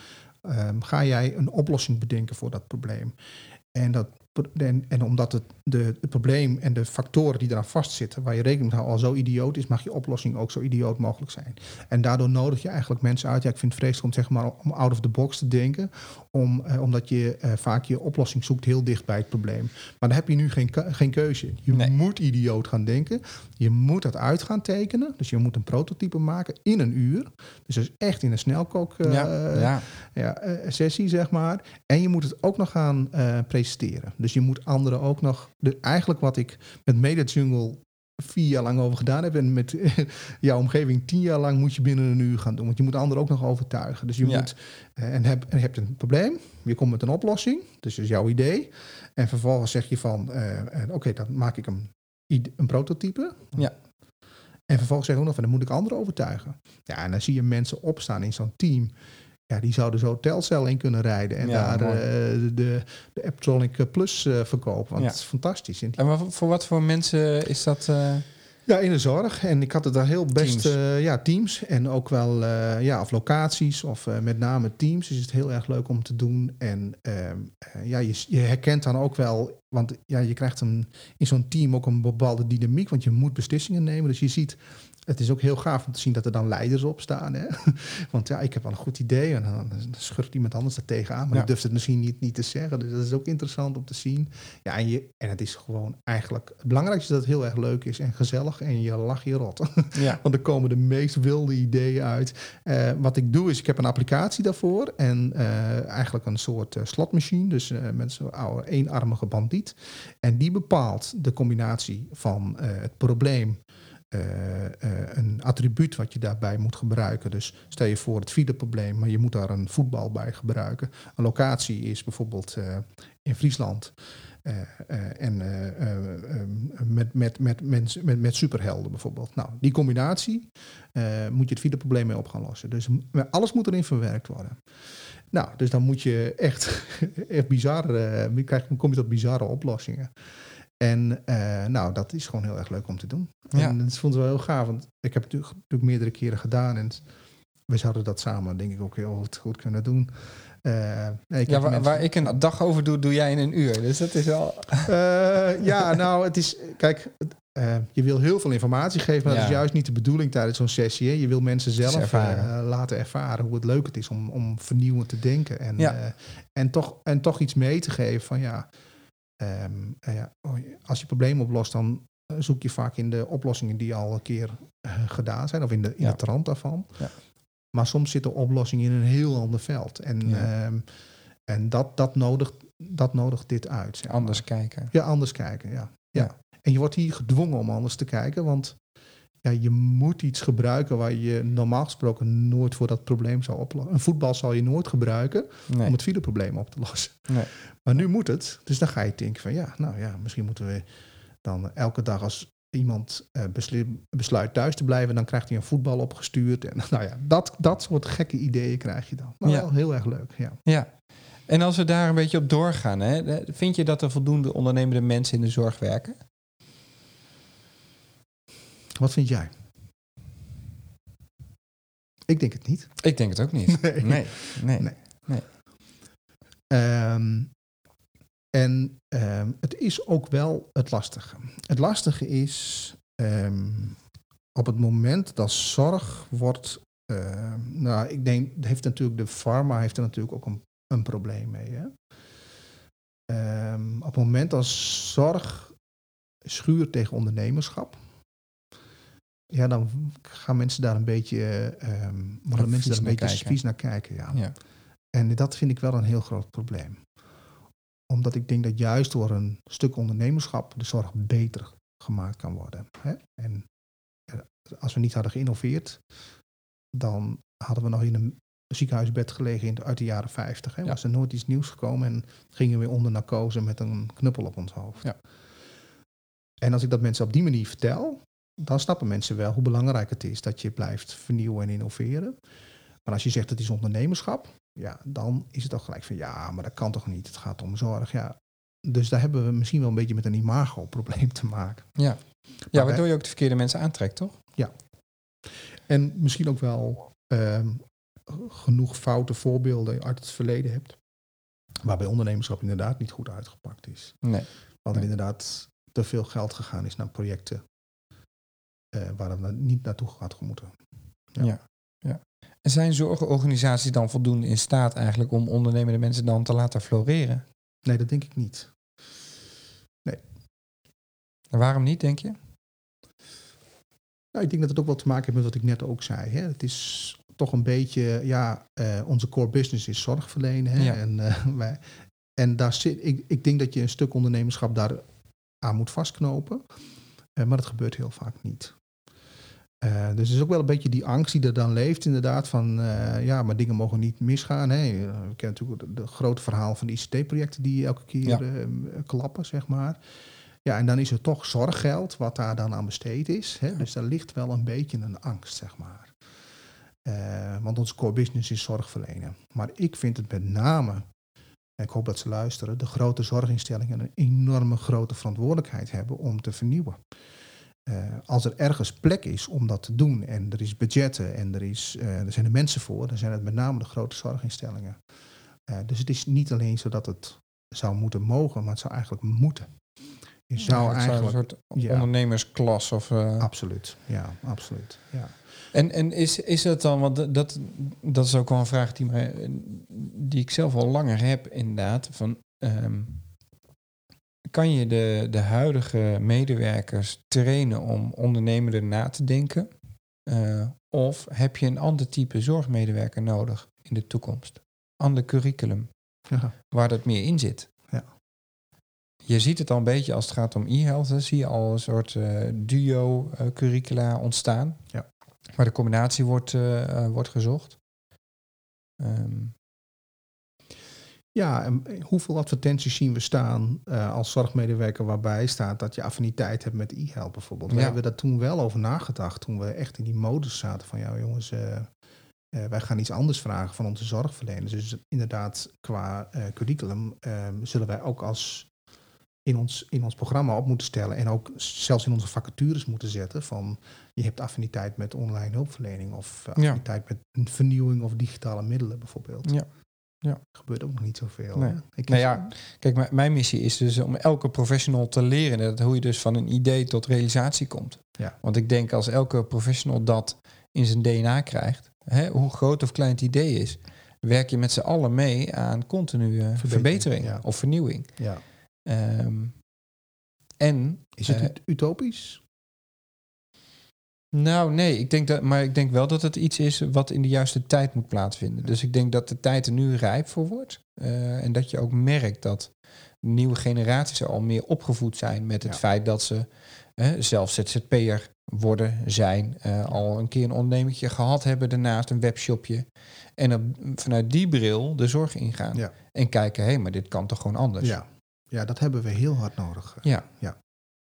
ehm, ga jij een oplossing bedenken voor dat probleem. En, dat, en, en omdat het, de, het probleem en de factoren die eraan vastzitten, waar je rekening mee houdt, al zo idioot is, mag je oplossing ook zo idioot mogelijk zijn. En daardoor nodig je eigenlijk mensen uit. Ja, ik vind het vreselijk om, zeg maar, om out of the box te denken, om, eh, omdat je eh, vaak je oplossing zoekt heel dicht bij het probleem. Maar dan heb je nu geen, geen keuze. Je
Nee.
moet idioot gaan denken. Je moet dat uit gaan tekenen. Dus je moet een prototype maken in een uur. Dus dat is echt in een snelkook eh,
ja, ja.
ja, sessie, zeg maar. En je moet het ook nog gaan presenteren. Dus je moet anderen ook nog... De, eigenlijk wat ik met Media Jungle vier jaar lang over gedaan heb... en met jouw omgeving tien jaar lang moet je binnen een uur gaan doen. Want je moet anderen ook nog overtuigen. Dus je
Ja.
moet... eh, en, heb, en je hebt een probleem. Je komt met een oplossing. Dus dat is jouw idee. En vervolgens zeg je van... eh, eh, Oké, dan maak ik een, een prototype.
Ja.
En vervolgens zeg je ook nog van... dan moet ik anderen overtuigen. Ja, en dan zie je mensen opstaan in zo'n team... Ja, die zouden zo Telcel in kunnen rijden en
Ja,
daar eh, de, de Apptronic Plus eh, verkopen. Want
Ja.
het is fantastisch. En
voor wat voor mensen is dat? eh,
ja, in de zorg. En ik had het daar heel best...
Teams.
eh, ja, teams. En ook wel, eh, ja, of locaties. Of eh, met name teams. Dus het is heel erg leuk om te doen. En ehm, eh, ja, je, je herkent dan ook wel... Want ja, je krijgt een, in zo'n team ook een bepaalde dynamiek. Want je moet beslissingen nemen. Dus je ziet... Het is ook heel gaaf om te zien dat er dan leiders op staan. Hè? Want ja, ik heb wel een goed idee. En dan, schurkt iemand anders er tegenaan. Maar
Ja.
die durft het misschien niet, niet te zeggen. Dus dat is ook interessant om te zien. Ja, en, je, en het is gewoon eigenlijk... Het belangrijkste is dat het heel erg leuk is en gezellig. En je lach je rot.
ja.
Want er komen de meest wilde ideeën uit. Eh, wat ik doe is, ik heb een applicatie daarvoor. En eh, eigenlijk een soort eh, slotmachine. Dus met zo'n oude eenarmige bandiet. En die bepaalt de combinatie van het probleem. Eh, eh, een attribuut wat je daarbij moet gebruiken. Dus stel je voor het fileprobleem, maar je moet daar een voetbal bij gebruiken. Een locatie is bijvoorbeeld eh, in Friesland. En eh, eh, eh, met, met, met, mensen- met, met superhelden bijvoorbeeld. Nou, die combinatie moet je het fileprobleem mee op gaan lossen. Dus alles moet erin verwerkt worden. Nou, dus dan moet je echt, echt bizarre, krijg, kom je tot bizarre oplossingen. En eh, nou, dat is gewoon heel erg leuk om te doen.
Ja.
En dat vond ik wel heel gaaf, want ik heb het natuurlijk, natuurlijk meerdere keren gedaan. En we zouden dat samen, denk ik, ook heel goed, goed kunnen doen. Eh, nee, ik
ja waar,
mensen-
waar ik een dag over doe, doe jij in een uur. Dus dat is wel...
eh, ja, nou, het is. Kijk, je wil heel veel informatie geven, maar dat is juist niet de bedoeling tijdens zo'n sessie. Hè. Je wil mensen zelf
ervaren.
laten ervaren hoe het leuk het is om, om vernieuwend te denken. En,
Ja.
en, toch, en toch iets mee te geven van ja, ehm, eh, oh, als je probleem oplost, dan eh, zoek je vaak in de oplossingen die al een keer eh, gedaan zijn, of in de, in
Ja.
de trant daarvan.
Ja.
Maar soms zit de oplossing in een heel ander veld. En,
Ja.
ehm, en dat, dat, nodigt, dat nodigt dit uit. zeg maar.
Anders kijken.
Ja, anders kijken, ja. ja.
Ja.
En je wordt hier gedwongen om anders te kijken, want ja, je moet iets gebruiken waar je normaal gesproken nooit voor dat probleem zou oplossen. Een voetbal zal je nooit gebruiken
Nee.
om het fileprobleem op te lossen.
Nee.
Maar nu moet het, dus dan ga je denken van ja, nou ja, misschien moeten we dan elke dag als iemand uh, besluit, besluit thuis te blijven, dan krijgt hij een voetbal opgestuurd. En nou ja, dat, dat soort gekke ideeën krijg je dan. Maar ja. wel heel erg leuk, ja.
Ja, en als we daar een beetje op doorgaan, hè, vind je dat er voldoende ondernemende mensen in de zorg werken?
Wat vind jij? Ik denk het niet.
Ik denk het ook niet. Nee. Nee. nee. nee.
Um, en um, het is ook wel het lastige. Het lastige is um, op het moment dat zorg wordt. Uh, nou, ik denk, heeft natuurlijk de pharma heeft er natuurlijk ook een, een probleem mee. Hè? Op het moment dat zorg schuurt tegen ondernemerschap, ja, dan gaan mensen daar een beetje, um, mensen daar een beetje vies naar kijken. Ja. ja. En dat vind ik wel een heel groot probleem omdat ik denk dat juist door een stuk ondernemerschap de zorg beter gemaakt kan worden. Hè? En eh, als we niet hadden geïnnoveerd, dan hadden we nog in een ziekenhuisbed gelegen in de, uit de jaren 50. Hè? Was er nooit iets nieuws gekomen en gingen we weer onder narcose met een knuppel op ons hoofd. Ja. En als ik dat mensen op die manier vertel, dan snappen mensen wel hoe belangrijk het is dat je blijft vernieuwen en innoveren. Maar als je zegt het is ondernemerschap, ja, dan is het toch gelijk van ja, maar dat kan toch niet. Het gaat om zorg. Ja. Dus daar hebben we misschien wel een beetje met een imago-probleem te maken.
Ja, ja waardoor je ook de verkeerde mensen aantrekt, toch?
Ja. En misschien ook wel ehm, genoeg foute voorbeelden uit het verleden hebt. Waarbij ondernemerschap inderdaad niet goed uitgepakt is.
Nee.
Want er inderdaad te veel geld gegaan is naar projecten uh, waar het niet naartoe gaat moeten.
Ja. ja. ja. En zijn zorgorganisaties dan voldoende in staat eigenlijk om ondernemende mensen dan te laten floreren?
Nee, dat denk ik niet. Nee.
En waarom niet, denk je?
Nou, ik denk dat het ook wel te maken heeft met wat ik net ook zei. Hè. Het is toch een beetje, ja, uh, onze core business is zorg verlenen. Hè. Ja. En, uh, wij, en daar zit, ik, ik denk dat je een stuk ondernemerschap daar aan moet vastknopen. Uh, maar dat gebeurt heel vaak niet. Uh, dus het is ook wel een beetje die angst die er dan leeft, inderdaad, van uh, ja, maar dingen mogen niet misgaan. Hè. We kennen natuurlijk het grote verhaal van de ICT-projecten die elke keer ja. uh, klappen, zeg maar. Ja, en dan is er toch zorggeld wat daar dan aan besteed is. Hè. Dus daar ligt wel een beetje een angst, zeg maar. want onze core business is zorgverlenen. Maar ik vind het met name, en ik hoop dat ze luisteren, de grote zorginstellingen een enorme grote verantwoordelijkheid hebben om te vernieuwen. Uh, als er ergens plek is om dat te doen en er is budgetten en er, is, uh, er zijn er mensen voor, dan zijn het met name de grote zorginstellingen. Uh, dus het is niet alleen zo dat het zou moeten mogen, maar het zou eigenlijk moeten.
Je zou ja, eigenlijk een soort ja, ondernemersklas of.
Absoluut, ja, absoluut. Ja.
En, en is, is het dan, want dat, dat is ook wel een vraag die, mij, die ik zelf al langer heb, inderdaad. Van, um, kan je de, de huidige medewerkers trainen om ondernemender na te denken? Uh, of heb je een ander type zorgmedewerker nodig in de toekomst? Ander curriculum, ja. waar dat meer in zit. Ja. Je ziet het al een beetje als het gaat om e-health. Zie je al een soort uh, duo-curricula uh, ontstaan. Ja. Waar de combinatie wordt, uh, wordt gezocht. Um,
ja, en hoeveel advertenties zien we staan uh, als zorgmedewerker waarbij staat dat je affiniteit hebt met e-help bijvoorbeeld. We hebben daar toen wel over nagedacht toen we echt in die modus zaten van ja jongens, uh, uh, wij gaan iets anders vragen van onze zorgverleners. Dus inderdaad qua curriculum ehm, zullen wij ook als in ons, in ons programma op moeten stellen en ook zelfs in onze vacatures moeten zetten van je hebt affiniteit met online hulpverlening of affiniteit ja. met vernieuwing of digitale middelen bijvoorbeeld.
Ja. Ja.
Er gebeurt ook nog niet zoveel.
Nee. Ik nou ja, kijk, mijn missie is dus om elke professional te leren dat hoe je dus van een idee tot realisatie komt. Ja. Want ik denk als elke professional dat in zijn DNA krijgt, hè, hoe groot of klein het idee is, werk je met z'n allen mee aan continue verbetering, of vernieuwing.
Ja.
Um, en
is het uh, utopisch?
Nou, nee, ik denk dat, maar ik denk wel dat het iets is wat in de juiste tijd moet plaatsvinden. Dus ik denk dat de tijd er nu rijp voor wordt. Uh, en dat je ook merkt dat nieuwe generaties er al meer opgevoed zijn met het feit dat ze uh, zelf ZZP'er worden, zijn, uh, al een keer een ondernemertje gehad hebben, daarnaast een webshopje. En vanuit die bril de zorg ingaan. Ja. En kijken, hé, hey, maar dit kan toch gewoon anders?
Ja. ja, dat hebben we heel hard nodig.
Ja.
ja.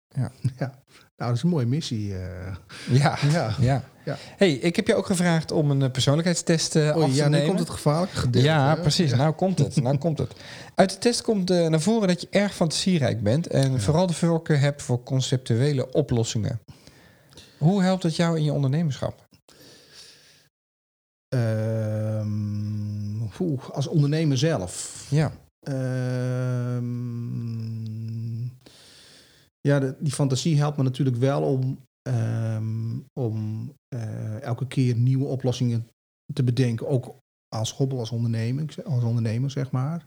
Ja.
ja. Nou, dat is een mooie missie. eh.
Ja,
ja.
ja.
Ja.
hey, ik heb je ook gevraagd om een eh, persoonlijkheidstest eh, af
Oei,
te
ja, nu
nemen.
komt het gevaarlijke gedeelte.
ja,
hè?
precies. Nou komt het. Nou komt het. Uit de test komt naar voren dat je erg fantasierijk bent en
Ja.
vooral de voorkeur hebt voor conceptuele oplossingen. Hoe helpt het jou in je ondernemerschap?
Ehm, oeh, als ondernemer zelf.
Ja,
Ehm, ja, die fantasie helpt me natuurlijk wel om, ehm, om eh, elke keer nieuwe oplossingen te bedenken. Ook als hobbel, als ondernemer, als ondernemer zeg maar.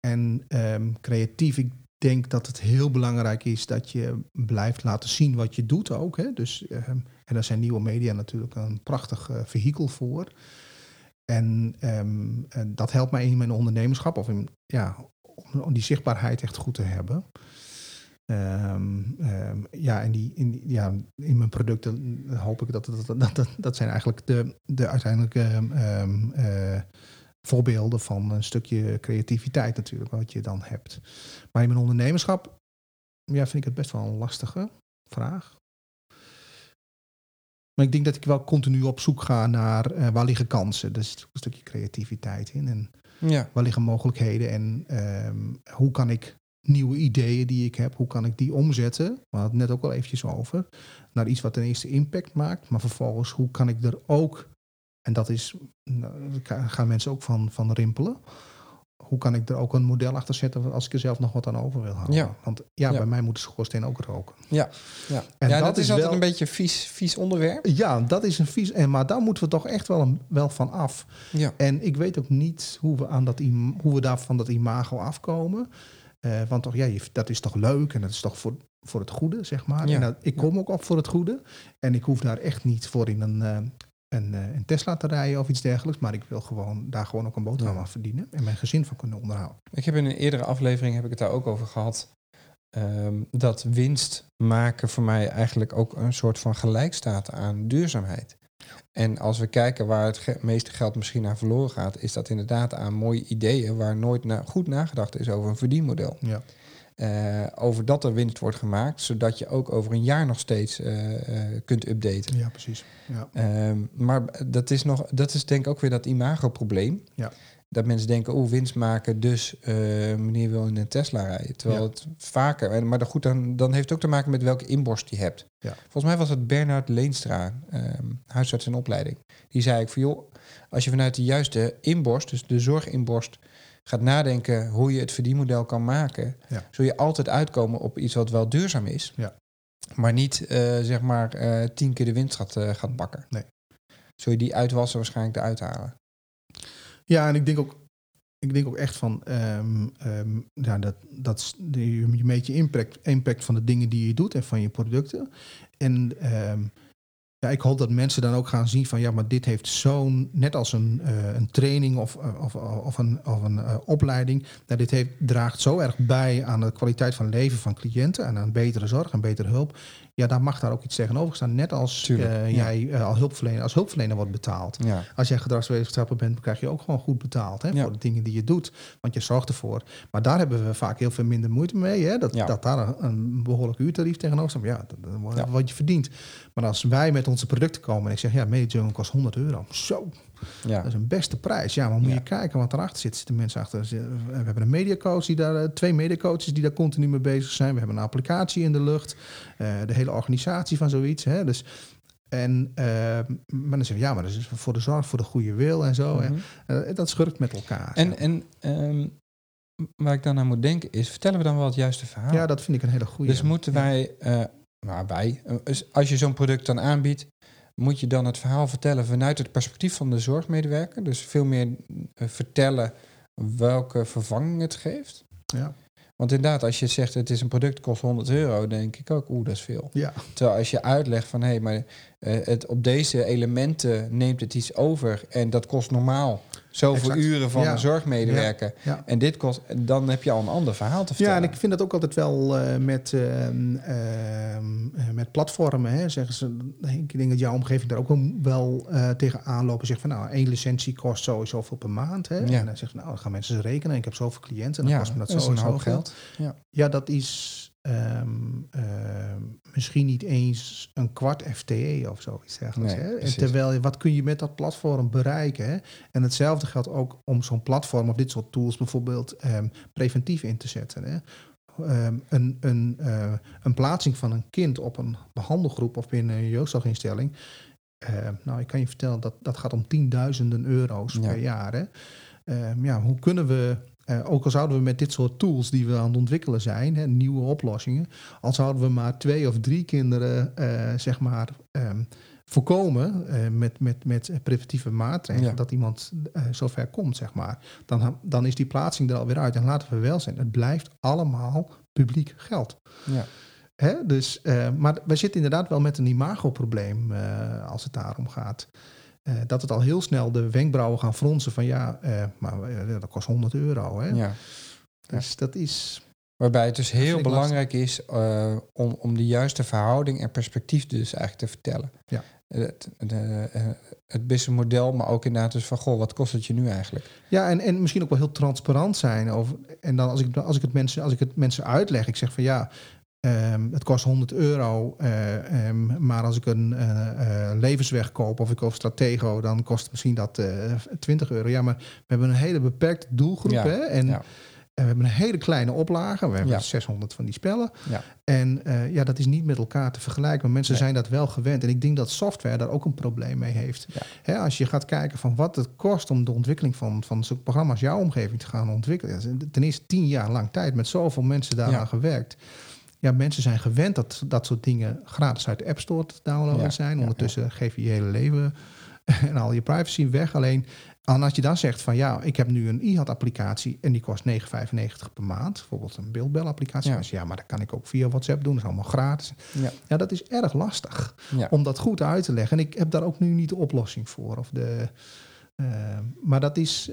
En ehm, creatief, ik denk dat het heel belangrijk is dat je blijft laten zien wat je doet ook. Hè? Dus, ehm, en daar zijn nieuwe media natuurlijk een prachtig eh, vehikel voor. En, en dat helpt mij in mijn ondernemerschap of in, ja, om die zichtbaarheid echt goed te hebben. Ehm, ehm, ja, en die, in, die- ja, in mijn producten hoop ik dat dat, dat, dat, dat zijn eigenlijk de, de uiteindelijke ehm, eh, voorbeelden van een stukje creativiteit natuurlijk, wat je dan hebt. Maar in mijn ondernemerschap ja, vind ik het best wel een lastige vraag. Maar ik denk dat ik wel continu op zoek ga naar eh, waar liggen kansen. Dus een stukje creativiteit in. En
ja,
waar liggen mogelijkheden en hoe kan ik nieuwe ideeën die ik heb, hoe kan ik die omzetten? We hadden het net ook al eventjes over. Naar iets wat ten eerste impact maakt, maar vervolgens hoe kan ik er ook, en dat is, nou, daar gaan mensen ook van, van rimpelen. Hoe kan ik er ook een model achter zetten als ik er zelf nog wat aan over wil houden?
Ja.
Want ja,
Ja.
bij mij moet de schoorsteen ook roken.
ja.
En
ja,
dat
dat, is altijd
wel-
een beetje een vies, vies onderwerp.
Ja, dat is een vies. En, maar daar moeten we toch echt wel, een, wel van af.
Ja,
En ik weet ook niet hoe we, aan dat, hoe we daar van dat imago afkomen. Eh, want toch, ja, je- dat is toch leuk en dat is toch voor, voor het goede, zeg maar.
Ja.
En dat, ik kom ook op voor het goede. En ik hoef daar echt niet voor in een, eh, een, eh, een Tesla te rijden of iets dergelijks. Maar ik wil gewoon daar gewoon ook een boterham
Ja.
aan verdienen. En mijn gezin van kunnen onderhouden.
ik heb in een eerdere aflevering heb ik het daar ook over gehad. ehm, dat winst maken voor mij eigenlijk ook een soort van gelijk staat aan duurzaamheid. En als we kijken waar het meeste geld misschien aan verloren gaat, is dat inderdaad aan mooie ideeën waar nooit na- goed nagedacht is over een verdienmodel.
Ja.
Eh, over dat er winst wordt gemaakt, zodat je ook over een jaar nog steeds eh, eh, kunt updaten.
ja, precies. Ja.
Ehm, maar dat is, nog, dat is denk ik ook weer dat imago-probleem.
Ja.
Dat mensen denken, oh, winst maken, dus eh, meneer wil in een Tesla rijden. Terwijl
Ja.
het vaker... en- Maar dan goed, dan, dan heeft het ook te maken met welke inborst je hebt.
Ja.
Volgens mij was het Bernard Leenstra, ehm, huisarts in opleiding. Die zei ik van, joh, als je vanuit de juiste inborst, dus de zorginborst, gaat nadenken hoe je het verdienmodel kan maken,
Ja.
zul je altijd uitkomen op iets wat wel duurzaam is.
Ja.
Maar niet, eh, zeg maar, eh, tien keer de winst gaat, eh, gaat bakken.
Nee.
Zul je die uitwassen waarschijnlijk eruit halen.
Ja, en ik denk ook, ik denk ook echt van, ehm, ehm, ja, dat, dat je meet je impact, impact van de dingen die je doet en van je producten. En ehm, ja, ik hoop dat mensen dan ook gaan zien van, ja, maar dit heeft zo'n, net als een, eh, een training of, eh, of, of een, of een eh, opleiding, nou, dit heeft, draagt zo erg bij aan de kwaliteit van leven van cliënten en aan betere zorg en betere hulp. Ja, daar mag daar ook iets tegenover staan. Net als
Tuurlijk,
eh, jij eh, al hulpverlener, als hulpverlener wordt betaald.
Ja,
Als jij gedragswetenschapper bent, krijg je ook gewoon goed betaald hè,
Ja.
voor de dingen die je doet. Want je zorgt ervoor. Maar daar hebben we vaak heel veel minder moeite mee. Hè? Dat,
Ja.
dat daar een, een behoorlijk uurtarief tegenover staat. Maar Ja, dat, dat wat je verdient. Maar als wij met onze producten komen en ik zeg, ja, Medijungle kost 100 euro. Zo,
ja.
dat is een beste prijs. Ja, maar moet
Ja.
je kijken wat erachter zit. Zitten mensen achter. We hebben een mediacoach die daar, eh, twee mediacoaches die daar continu mee bezig zijn. We hebben een applicatie in de lucht. eh, de hele organisatie van zoiets. Hè? Dus, en, eh, maar dan zeg je, ja, maar dat is voor de zorg, voor de goede wil en zo. hè.
Mhm.
Eh, dat schurkt met elkaar.
En, en ehm, waar ik dan aan moet denken is, vertellen we dan wel het juiste verhaal?
ja, dat vind ik een hele goede.
dus moeten wij, nou wij, als je zo'n product dan aanbiedt, moet je dan het verhaal vertellen vanuit het perspectief van de zorgmedewerker. Dus veel meer eh, vertellen welke vervanging het geeft.
Ja.
Want inderdaad, als je zegt het is een product kost 100 euro, denk ik ook, oeh, dat is veel.
Ja,
Terwijl als je uitlegt van hé, hey, maar eh, het, op deze elementen neemt het iets over en dat kost normaal zoveel
Exact.
uren van
Ja.
een zorgmedewerker.
ja.
En dit kost, dan heb je al een ander verhaal te
Ja,
vertellen.
en ik vind dat ook altijd wel eh, met, ehm, ehm, eh, met platformen. Hè, zeggen ze, ik denk dat jouw omgeving daar ook wel- eh tegen aanlopen. Zegt van nou, één licentie kost sowieso veel per maand. Hè?
Ja.
En dan zegt nou, dan gaan mensen rekenen. Ik heb zoveel cliënten en dan
ja,
kost me dat
dat
zo
een
en
hoop
zoveel.
geld. Ja.
Ja, dat is ehm, ehm, misschien niet eens een kwart FTE of zoiets dergelijks.
Nee,
hè? En
precies.
terwijl, wat kun je met dat platform bereiken? Hè? En hetzelfde geldt ook om zo'n platform of dit soort tools bijvoorbeeld ehm, preventief in te zetten. Hè? Een, een, eh, een plaatsing van een kind op een behandelgroep of binnen een jeugdzorginstelling. nou, ik kan je vertellen dat dat gaat om tienduizenden euro's
Ja.
per jaar. Hè? Ja, hoe kunnen we, eh, ook al zouden we met dit soort tools die we aan het ontwikkelen zijn, hè, nieuwe oplossingen, al zouden we maar twee of drie kinderen, eh, zeg maar, ehm, voorkomen eh, met, met, met preventieve maatregelen,
Ja.
dat iemand zover komt, zeg maar, dan, dan is die plaatsing er alweer uit. En laten we wel zijn, het blijft allemaal publiek geld.
Ja.
Hè? Dus, maar we zitten inderdaad wel met een imagoprobleem als het daarom gaat. Eh, dat het al heel snel de wenkbrauwen gaan fronsen van ja, eh, maar eh, dat kost 100 euro. Hè?
ja.
Dus dat is.
Waarbij het dus heel belangrijk is om, om de juiste verhouding en perspectief dus eigenlijk te vertellen.
Ja.
Het, de, het businessmodel, maar ook inderdaad dus van, goh, wat kost het je nu eigenlijk?
Ja, en, en misschien ook wel heel transparant zijn over. En dan als ik, als ik, het, mensen, als ik het mensen uitleg, ik zeg van ja. Ehm, het kost 100 euro, eh, ehm, maar als ik een eh, eh, levensweg koop of ik koop Stratego, dan kost misschien dat eh 20 euro. Ja, maar we hebben een hele beperkte doelgroep.
Ja,
Hè? En,
ja.
en we hebben een hele kleine oplage. We hebben
Ja.
600 van die spellen.
Ja.
En ja, dat is niet met elkaar te vergelijken. Maar mensen
Nee.
zijn dat wel gewend. En ik denk dat software daar ook een probleem mee heeft. Hè, als je gaat kijken van wat het kost om de ontwikkeling van, van zo'n programma als jouw omgeving te gaan ontwikkelen. Ten eerste tien jaar lang tijd met zoveel mensen daaraan
Ja.
gewerkt. Ja, mensen zijn gewend dat dat soort dingen gratis uit de App Store te downloaden
Ja,
zijn.
ja,
Ondertussen geef je je hele leven en al je privacy weg. Alleen en als je dan zegt van ja, ik heb nu een IHAD-applicatie en die kost 9,95 per maand. Bijvoorbeeld een beeldbel-applicatie.
Ja.
Ja. ja, maar dat kan ik ook via WhatsApp doen. Dat is allemaal gratis.
Ja.
Ja, dat is erg lastig
Ja.
om dat goed uit te leggen. En ik heb daar ook nu niet de oplossing voor. Of de, eh, maar dat is...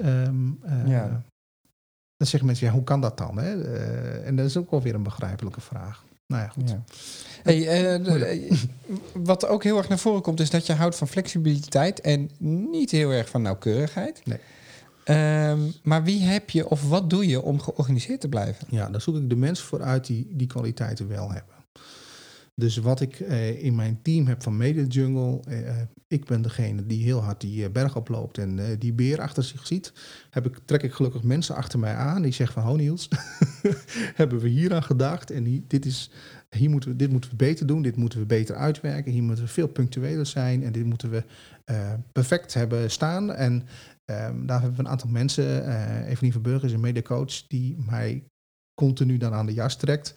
Ja.
Dan zeggen mensen, ja, hoe kan dat dan? Hè? Eh, en dat is ook wel weer een begrijpelijke vraag. Nou ja, goed.
Ja. Hey, eh, de- eh, wat ook heel erg naar voren komt, is dat je houdt van flexibiliteit en niet heel erg van nauwkeurigheid.
Nee.
Ehm, maar wie heb je of wat doe je om georganiseerd te blijven?
Ja, daar zoek ik de mensen voor uit die die kwaliteiten wel hebben. Dus wat ik eh, in mijn team heb van Media Jungle, eh, ik ben degene die heel hard die eh, berg oploopt en eh, die beer achter zich ziet. Heb ik, trek ik gelukkig mensen achter mij aan die zeggen van, oh Niels, hebben we hier aan gedacht en die, dit, is, hier moeten we, dit moeten we beter doen, dit moeten we beter uitwerken, hier moeten we veel punctueler zijn en dit moeten we eh, perfect hebben staan. En ehm, daar hebben we een aantal mensen, eh Evelien Verburg is een mediacoach, die mij continu dan aan de jas trekt.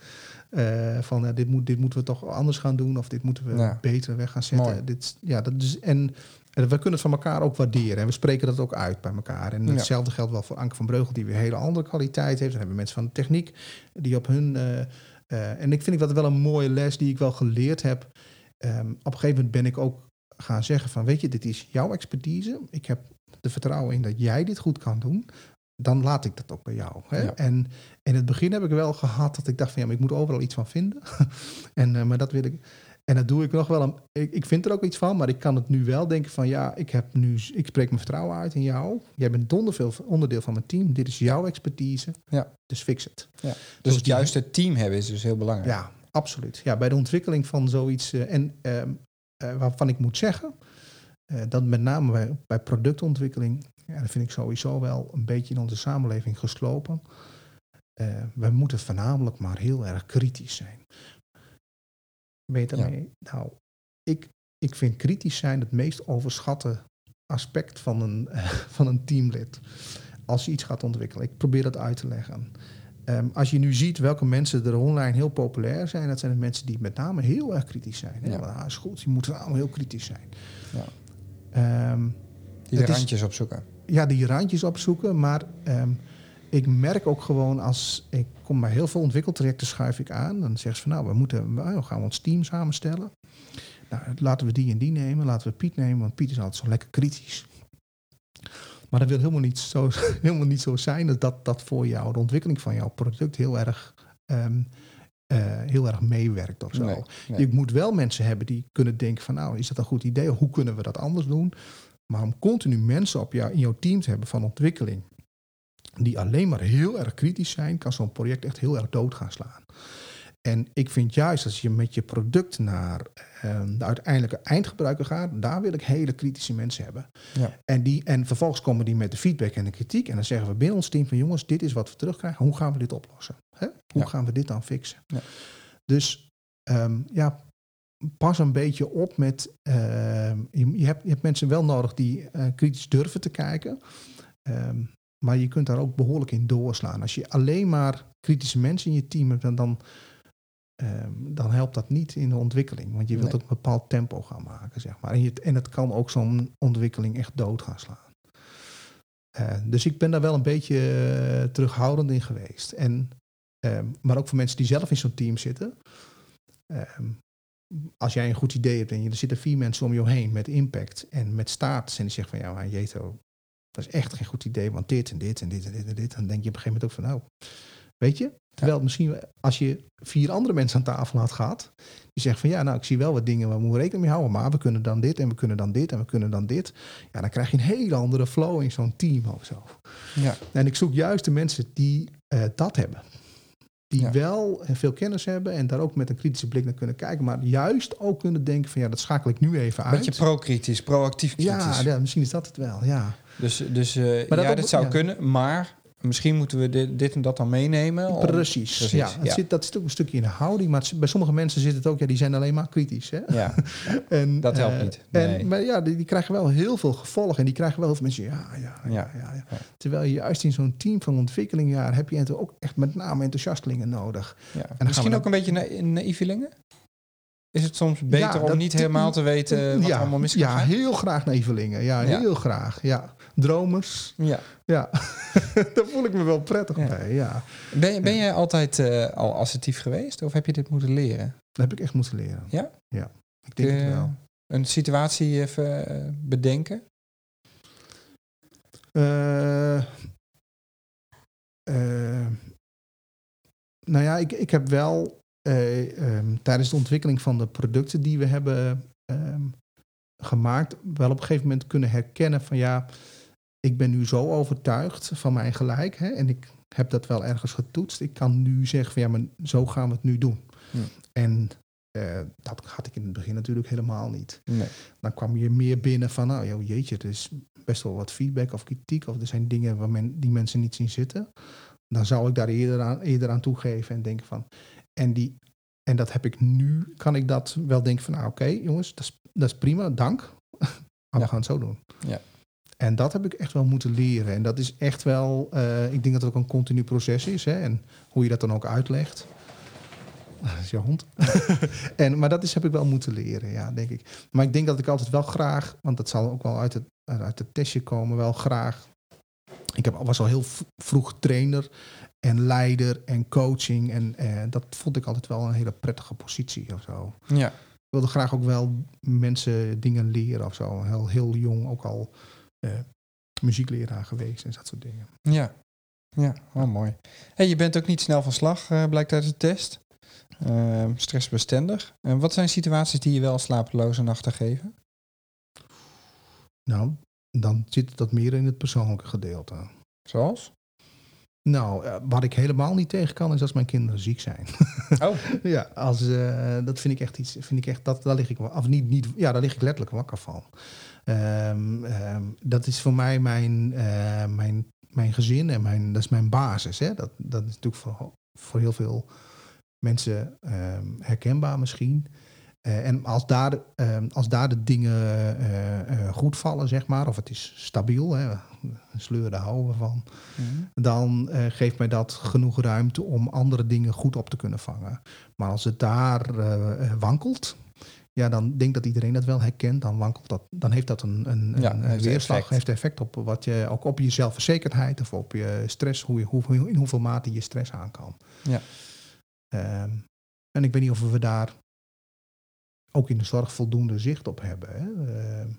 Eh, van dit, moet, dit moeten we toch anders gaan doen of dit moeten we
Ja.
beter weg gaan zetten.
Mooi.
Dit, ja, dat is, en, en we kunnen het van elkaar ook waarderen en we spreken dat ook uit bij elkaar. En
Ja.
hetzelfde geldt wel voor Anke van Breugel, die weer hele andere kwaliteit heeft. Dan hebben we mensen van de techniek die op hun. eh, eh, en ik vind dat wel een mooie les die ik wel geleerd heb. Ehm, op een gegeven moment ben ik ook gaan zeggen van weet je, dit is jouw expertise. Ik heb er vertrouwen in dat jij dit goed kan doen. Dan laat ik dat ook bij jou. Hè?
Ja.
En in het begin heb ik wel gehad dat ik dacht van ja, maar ik moet overal iets van vinden. en, eh, maar dat wil ik. En dat doe ik nog wel. Een, ik, ik vind er ook iets van, maar ik kan het nu wel denken van ja, ik heb nu, ik spreek mijn vertrouwen uit in jou. Jij bent donderveel onderdeel van mijn team. Dit is jouw expertise.
Ja.
Dus fix het.
Dus
Dus
het juiste team hebben is dus heel belangrijk.
Ja, absoluut. Ja, bij de ontwikkeling van zoiets. eh, en ehm, eh, waarvan ik moet zeggen, dat met name bij, bij productontwikkeling, ja, dat vind ik sowieso wel een beetje in onze samenleving geslopen. Eh we moeten voornamelijk maar heel erg kritisch zijn. Ben je
Ja.
Nou, ik, ik vind kritisch zijn het meest overschatte aspect van een, van een teamlid. Als je iets gaat ontwikkelen. Ik probeer dat uit te leggen. Ehm, als je nu ziet welke mensen er online heel populair zijn, dat zijn de mensen die met name heel erg kritisch zijn. Hè?
Ja.
Ah, is goed, die moeten allemaal heel kritisch zijn.
Ja.
Ehm,
Die de
is-
randjes opzoeken.
Ja, die randjes opzoeken, maar ehm, ik merk ook gewoon als ik kom bij heel veel ontwikkeltrajecten schuif ik aan, dan zeggen ze van nou, we moeten, we gaan ons team samenstellen. Nou, laten we die en die nemen, laten we Piet nemen, want Piet is altijd zo lekker kritisch. Maar dat wil helemaal niet zo, helemaal niet zo zijn dat, dat dat voor jou, de ontwikkeling van jouw product heel erg, ehm, eh, heel erg meewerkt of zo.
Nee, nee.
Je moet wel mensen hebben die kunnen denken van nou, is dat een goed idee? Hoe kunnen we dat anders doen? Maar om continu mensen op jou, in jouw team te hebben van ontwikkeling, die alleen maar heel erg kritisch zijn, kan zo'n project echt heel erg dood gaan slaan. En ik vind juist als je met je product naar ehm, de uiteindelijke eindgebruiker gaat, daar wil ik hele kritische mensen hebben.
Ja.
En, die, en vervolgens komen die met de feedback en de kritiek. En dan zeggen we binnen ons team van jongens, dit is wat we terugkrijgen. Hoe gaan we dit oplossen? Hè? Hoe
Ja.
gaan we dit dan fixen?
Ja.
Dus ehm, ja, pas een beetje op met. ehm, je, je, hebt, je hebt mensen wel nodig die eh, kritisch durven te kijken. Ehm, maar je kunt daar ook behoorlijk in doorslaan. Als je alleen maar kritische mensen in je team hebt, dan, dan, ehm, dan helpt dat niet in de ontwikkeling. Want je wilt
Nee.
ook een bepaald tempo gaan maken, zeg maar. En, je, en het kan ook zo'n ontwikkeling echt dood gaan slaan. Eh, dus ik ben daar wel een beetje eh, terughoudend in geweest. En, maar ook voor mensen die zelf in zo'n team zitten. Als jij een goed idee hebt en er zitten vier mensen om je heen met impact en met status. En die zeggen van ja, maar Jeto, dat is echt geen goed idee, want dit en dit en dit en dit en dit. Dan denk je op een gegeven moment ook van nou, weet je. Terwijl misschien als je vier andere mensen aan tafel had gehad, die zeggen van ja, nou ik zie wel wat dingen waar we moeten rekening mee houden, maar we kunnen dan dit en we kunnen dan dit en we kunnen dan dit. Ja, dan krijg je een hele andere flow in zo'n team of zo.
Ja.
En ik zoek juist de mensen die eh, dat hebben. Die
Ja.
wel eh, veel kennis hebben en daar ook met een kritische blik naar kunnen kijken. Maar juist ook kunnen denken van ja, dat schakel ik nu even uit.
Beetje pro-kritisch, proactief kritisch.
ja, ja, misschien is dat het wel, ja.
Dus, dus
dat
ja,
ook-
dat zou
ja.
kunnen, maar misschien moeten we dit, dit en dat dan meenemen. om-
Precies.
precies,
ja, het
ja.
Zit, dat zit ook een stukje in de houding. Maar het bij sommige mensen zit het ook, ja, die zijn alleen maar kritisch. Hè?
Ja,
En,
Dat helpt
eh,
niet, nee.
En, maar ja, die, die krijgen wel heel veel gevolgen. En die krijgen wel heel veel mensen, ja, ja, ja.
Ja.
ja. Terwijl je juist in zo'n team van ontwikkeling, ja, heb je ook echt met name enthousiastelingen nodig. we
Misschien
dan-
ook een beetje na naïvelingen? Is het soms beter om niet helemaal te weten wat
ja,
er allemaal mis
Ja, heel graag nevelingen. Ja,
Ja.
heel graag. Ja. Dromers.
Ja.
Ja, daar voel ik me wel prettig
Ja.
bij. Ja,
Ben, ben jij altijd eh, al assertief geweest of heb je dit moeten leren?
dat heb ik echt moeten leren.
Ja?
Ja, ik denk het wel.
Een situatie even eh, bedenken?
Eh, nou ja, ik, ik heb wel eh, ehm, tijdens de ontwikkeling van de producten die we hebben ehm, gemaakt, wel op een gegeven moment kunnen herkennen van ja, ik ben nu zo overtuigd van mijn gelijk hè, en ik heb dat wel ergens getoetst. Ik kan nu zeggen van ja, maar zo gaan we het nu doen.
Hm.
En eh, dat had ik in het begin natuurlijk helemaal niet
Nee.
dan kwam je meer binnen van, nou joh, jeetje, er is best wel wat feedback of kritiek, of er zijn dingen waar men, die mensen niet zien zitten. Dan zou ik daar eerder aan, eerder aan toegeven en denken van, en, die, en dat heb ik nu, kan ik dat wel denken van, nou oké jongens, dat is, dat is prima, dank, maar
Ja.
we gaan het zo doen.
Ja.
En dat heb ik echt wel moeten leren. En dat is echt wel, eh, ik denk dat het ook een continu proces is. Hè? En hoe je dat dan ook uitlegt. Dat is je hond. en, maar dat is, heb ik wel moeten leren, ja, denk ik. Maar ik denk dat ik altijd wel graag, want dat zal ook wel uit het, uit het testje komen, wel graag. Ik heb, was al heel vroeg trainer en leider en coaching. En eh, dat vond ik altijd wel een hele prettige positie of zo.
Ja.
Ik wilde graag ook wel mensen dingen leren of zo. Heel, heel jong ook al muziekleraar geweest en dat soort dingen.
Ja, ja oh, mooi. Hey, je bent ook niet snel van slag, eh, blijkt uit de test. Ehm, stressbestendig. En wat zijn situaties die je wel slapeloze nachten geven?
Nou, dan zit dat meer in het persoonlijke gedeelte.
Zoals?
Nou, eh, wat ik helemaal niet tegen kan, is als mijn kinderen ziek zijn.
Oh,
ja, als, eh, dat vind ik echt iets. Vind ik echt, dat, daar lig ik, of niet, niet, ja, daar lig ik letterlijk wakker van. Ehm, ehm, dat is voor mij mijn, eh, mijn, mijn gezin en mijn, dat is mijn basis. Hè? Dat, dat is natuurlijk voor, voor heel veel mensen ehm, herkenbaar misschien. Eh, en als daar, als daar de dingen eh, goed vallen, zeg maar, of het is stabiel, hè, een sleur, daar houden we van dan eh, geeft mij dat genoeg ruimte om andere dingen goed op te kunnen vangen. Maar als het daar wankelt, ja, dan denk dat iedereen dat wel herkent. Dan wankelt dat, dan heeft dat een, een,
Ja,
een
heeft
weerslag,
effect.
heeft effect op wat je ook op je zelfverzekerdheid of op je stress, hoe je, hoe, in hoeveel mate je stress aan kan.
Ja.
Ehm, en ik weet niet of we daar ook in de zorg voldoende zicht op hebben. Hè. Ehm,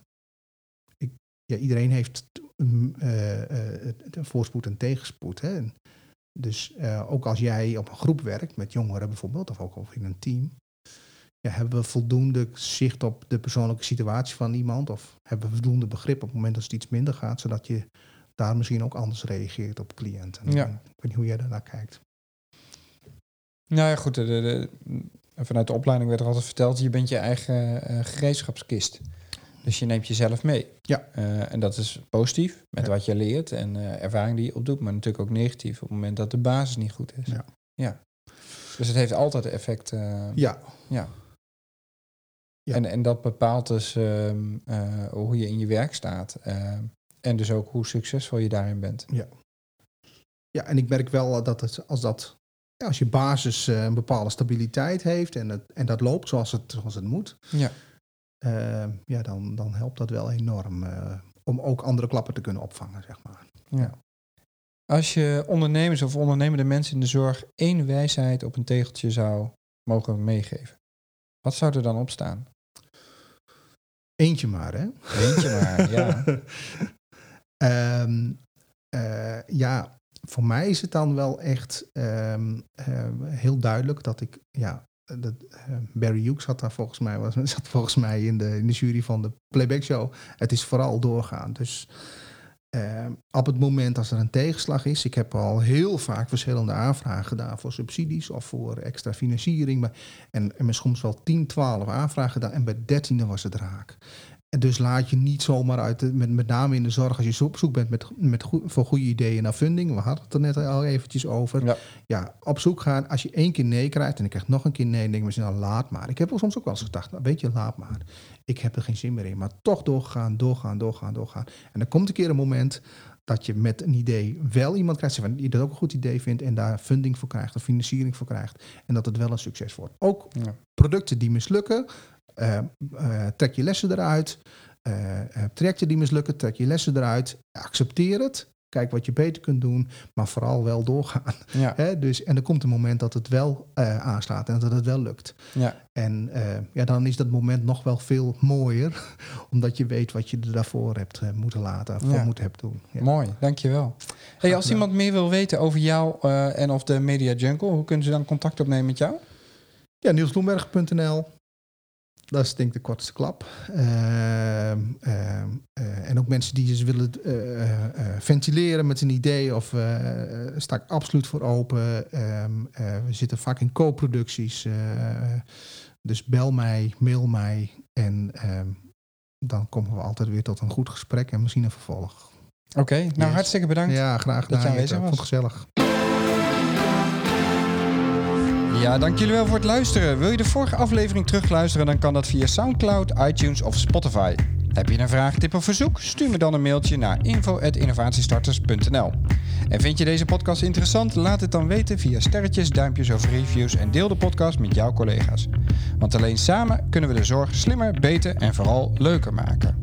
ik, ja, iedereen heeft een voorspoed en tegenspoed. Hè. En dus eh, ook als jij op een groep werkt, met jongeren bijvoorbeeld, of ook of in een team, ja, hebben we voldoende zicht op de persoonlijke situatie van iemand, of hebben we voldoende begrip op het moment dat het iets minder gaat, zodat je daar misschien ook anders reageert op cliënten.
Ja.
Ik weet niet hoe jij daarnaar kijkt.
Nou ja, goed. De, de, de- vanuit de opleiding werd er altijd verteld... je bent je eigen eh, gereedschapskist. Dus je neemt jezelf mee.
Ja.
Eh, en dat is positief met
Ja.
wat je leert en eh, ervaring die je opdoet. Maar natuurlijk ook negatief op het moment dat de basis niet goed is.
Ja.
ja. Dus het heeft altijd effect.
Ja,
ja.
Ja.
En, en dat bepaalt dus ehm, eh, hoe je in je werk staat. ehm, en dus ook hoe succesvol je daarin bent.
ja, en ik merk wel dat het, als, dat, ja, als je basis eh, een bepaalde stabiliteit heeft en, het, en dat loopt zoals het, zoals het moet,
Ja.
eh, ja, dan, dan helpt dat wel enorm eh, om ook andere klappen te kunnen opvangen, zeg maar.
Ja. Als je ondernemers of ondernemende mensen in de zorg één wijsheid op een tegeltje zou mogen meegeven, wat zou er dan op staan?
Eentje maar, hè?
Eentje maar, ja.
Ehm, eh, ja, voor mij is het dan wel echt ehm, eh, heel duidelijk dat ik, ja, dat, eh, Barry Hughes had daar volgens mij, was, zat volgens mij in de, in de jury van de Playback Show. Het is vooral doorgaan. Dus eh, op het moment als er een tegenslag is, ik heb al heel vaak verschillende aanvragen gedaan voor subsidies of voor extra financiering. Maar, en, en soms wel 10, 12 aanvragen gedaan en bij 13e was het raak. En dus laat je niet zomaar uit, de- met, met name in de zorg, als je op zoek bent met, met goe- voor goede ideeën naar funding. We hadden het er net al eventjes over.
Ja.
Ja, op zoek gaan. Als je één keer nee krijgt en ik krijg nog een keer nee, dan denk ik misschien, nou laat maar. Ik heb wel soms ook wel eens gedacht, nou, weet je, laat maar. Ik heb er geen zin meer in. Maar toch doorgaan, doorgaan, doorgaan, doorgaan. En dan komt een keer een moment dat je met een idee wel iemand krijgt die dat ook een goed idee vindt en daar funding voor krijgt of financiering voor krijgt. En dat het wel een succes wordt. Ook
Ja.
producten die mislukken, eh, eh, trek je lessen eruit. Eh, eh, trajecten die mislukken, trek je lessen eruit. Accepteer het. Kijk wat je beter kunt doen, maar vooral wel doorgaan.
Ja?
Dus, en er komt een moment dat het wel aanslaat en dat het wel lukt.
ja,
En ja, dan is dat moment nog wel veel mooier, omdat je weet wat je er daarvoor hebt moeten laten,
Ja.
moeten hebben doen. Ja.
mooi, dankjewel. Hey, als iemand meer wil weten over jou en of de Media Jungle, hoe kunnen ze dan contact opnemen met jou?
Ja, nielsbloemberg.nl. Dat is denk ik de kortste klap. Ehm, ehm, eh, en ook mensen die eens willen eh, eh, ventileren met een idee, of sta ik absoluut voor open. Ehm, eh, we zitten vaak in co-producties. dus bel mij, mail mij en dan komen we altijd weer tot een goed gesprek en misschien een vervolg.
Oké, nou
Yes.
hartstikke bedankt.
Ja, graag
dat je
gedaan.
aanwezig was.
Vond het gezellig.
Ja, dank jullie wel voor het luisteren. Wil je de vorige aflevering terugluisteren, dan kan dat via SoundCloud, iTunes of Spotify. Heb je een vraag, tip of verzoek? Stuur me dan een mailtje naar info.innovatiestarters.nl. En vind je deze podcast interessant? Laat het dan weten via sterretjes, duimpjes of reviews en deel de podcast met jouw collega's. Want alleen samen kunnen we de zorg slimmer, beter en vooral leuker maken.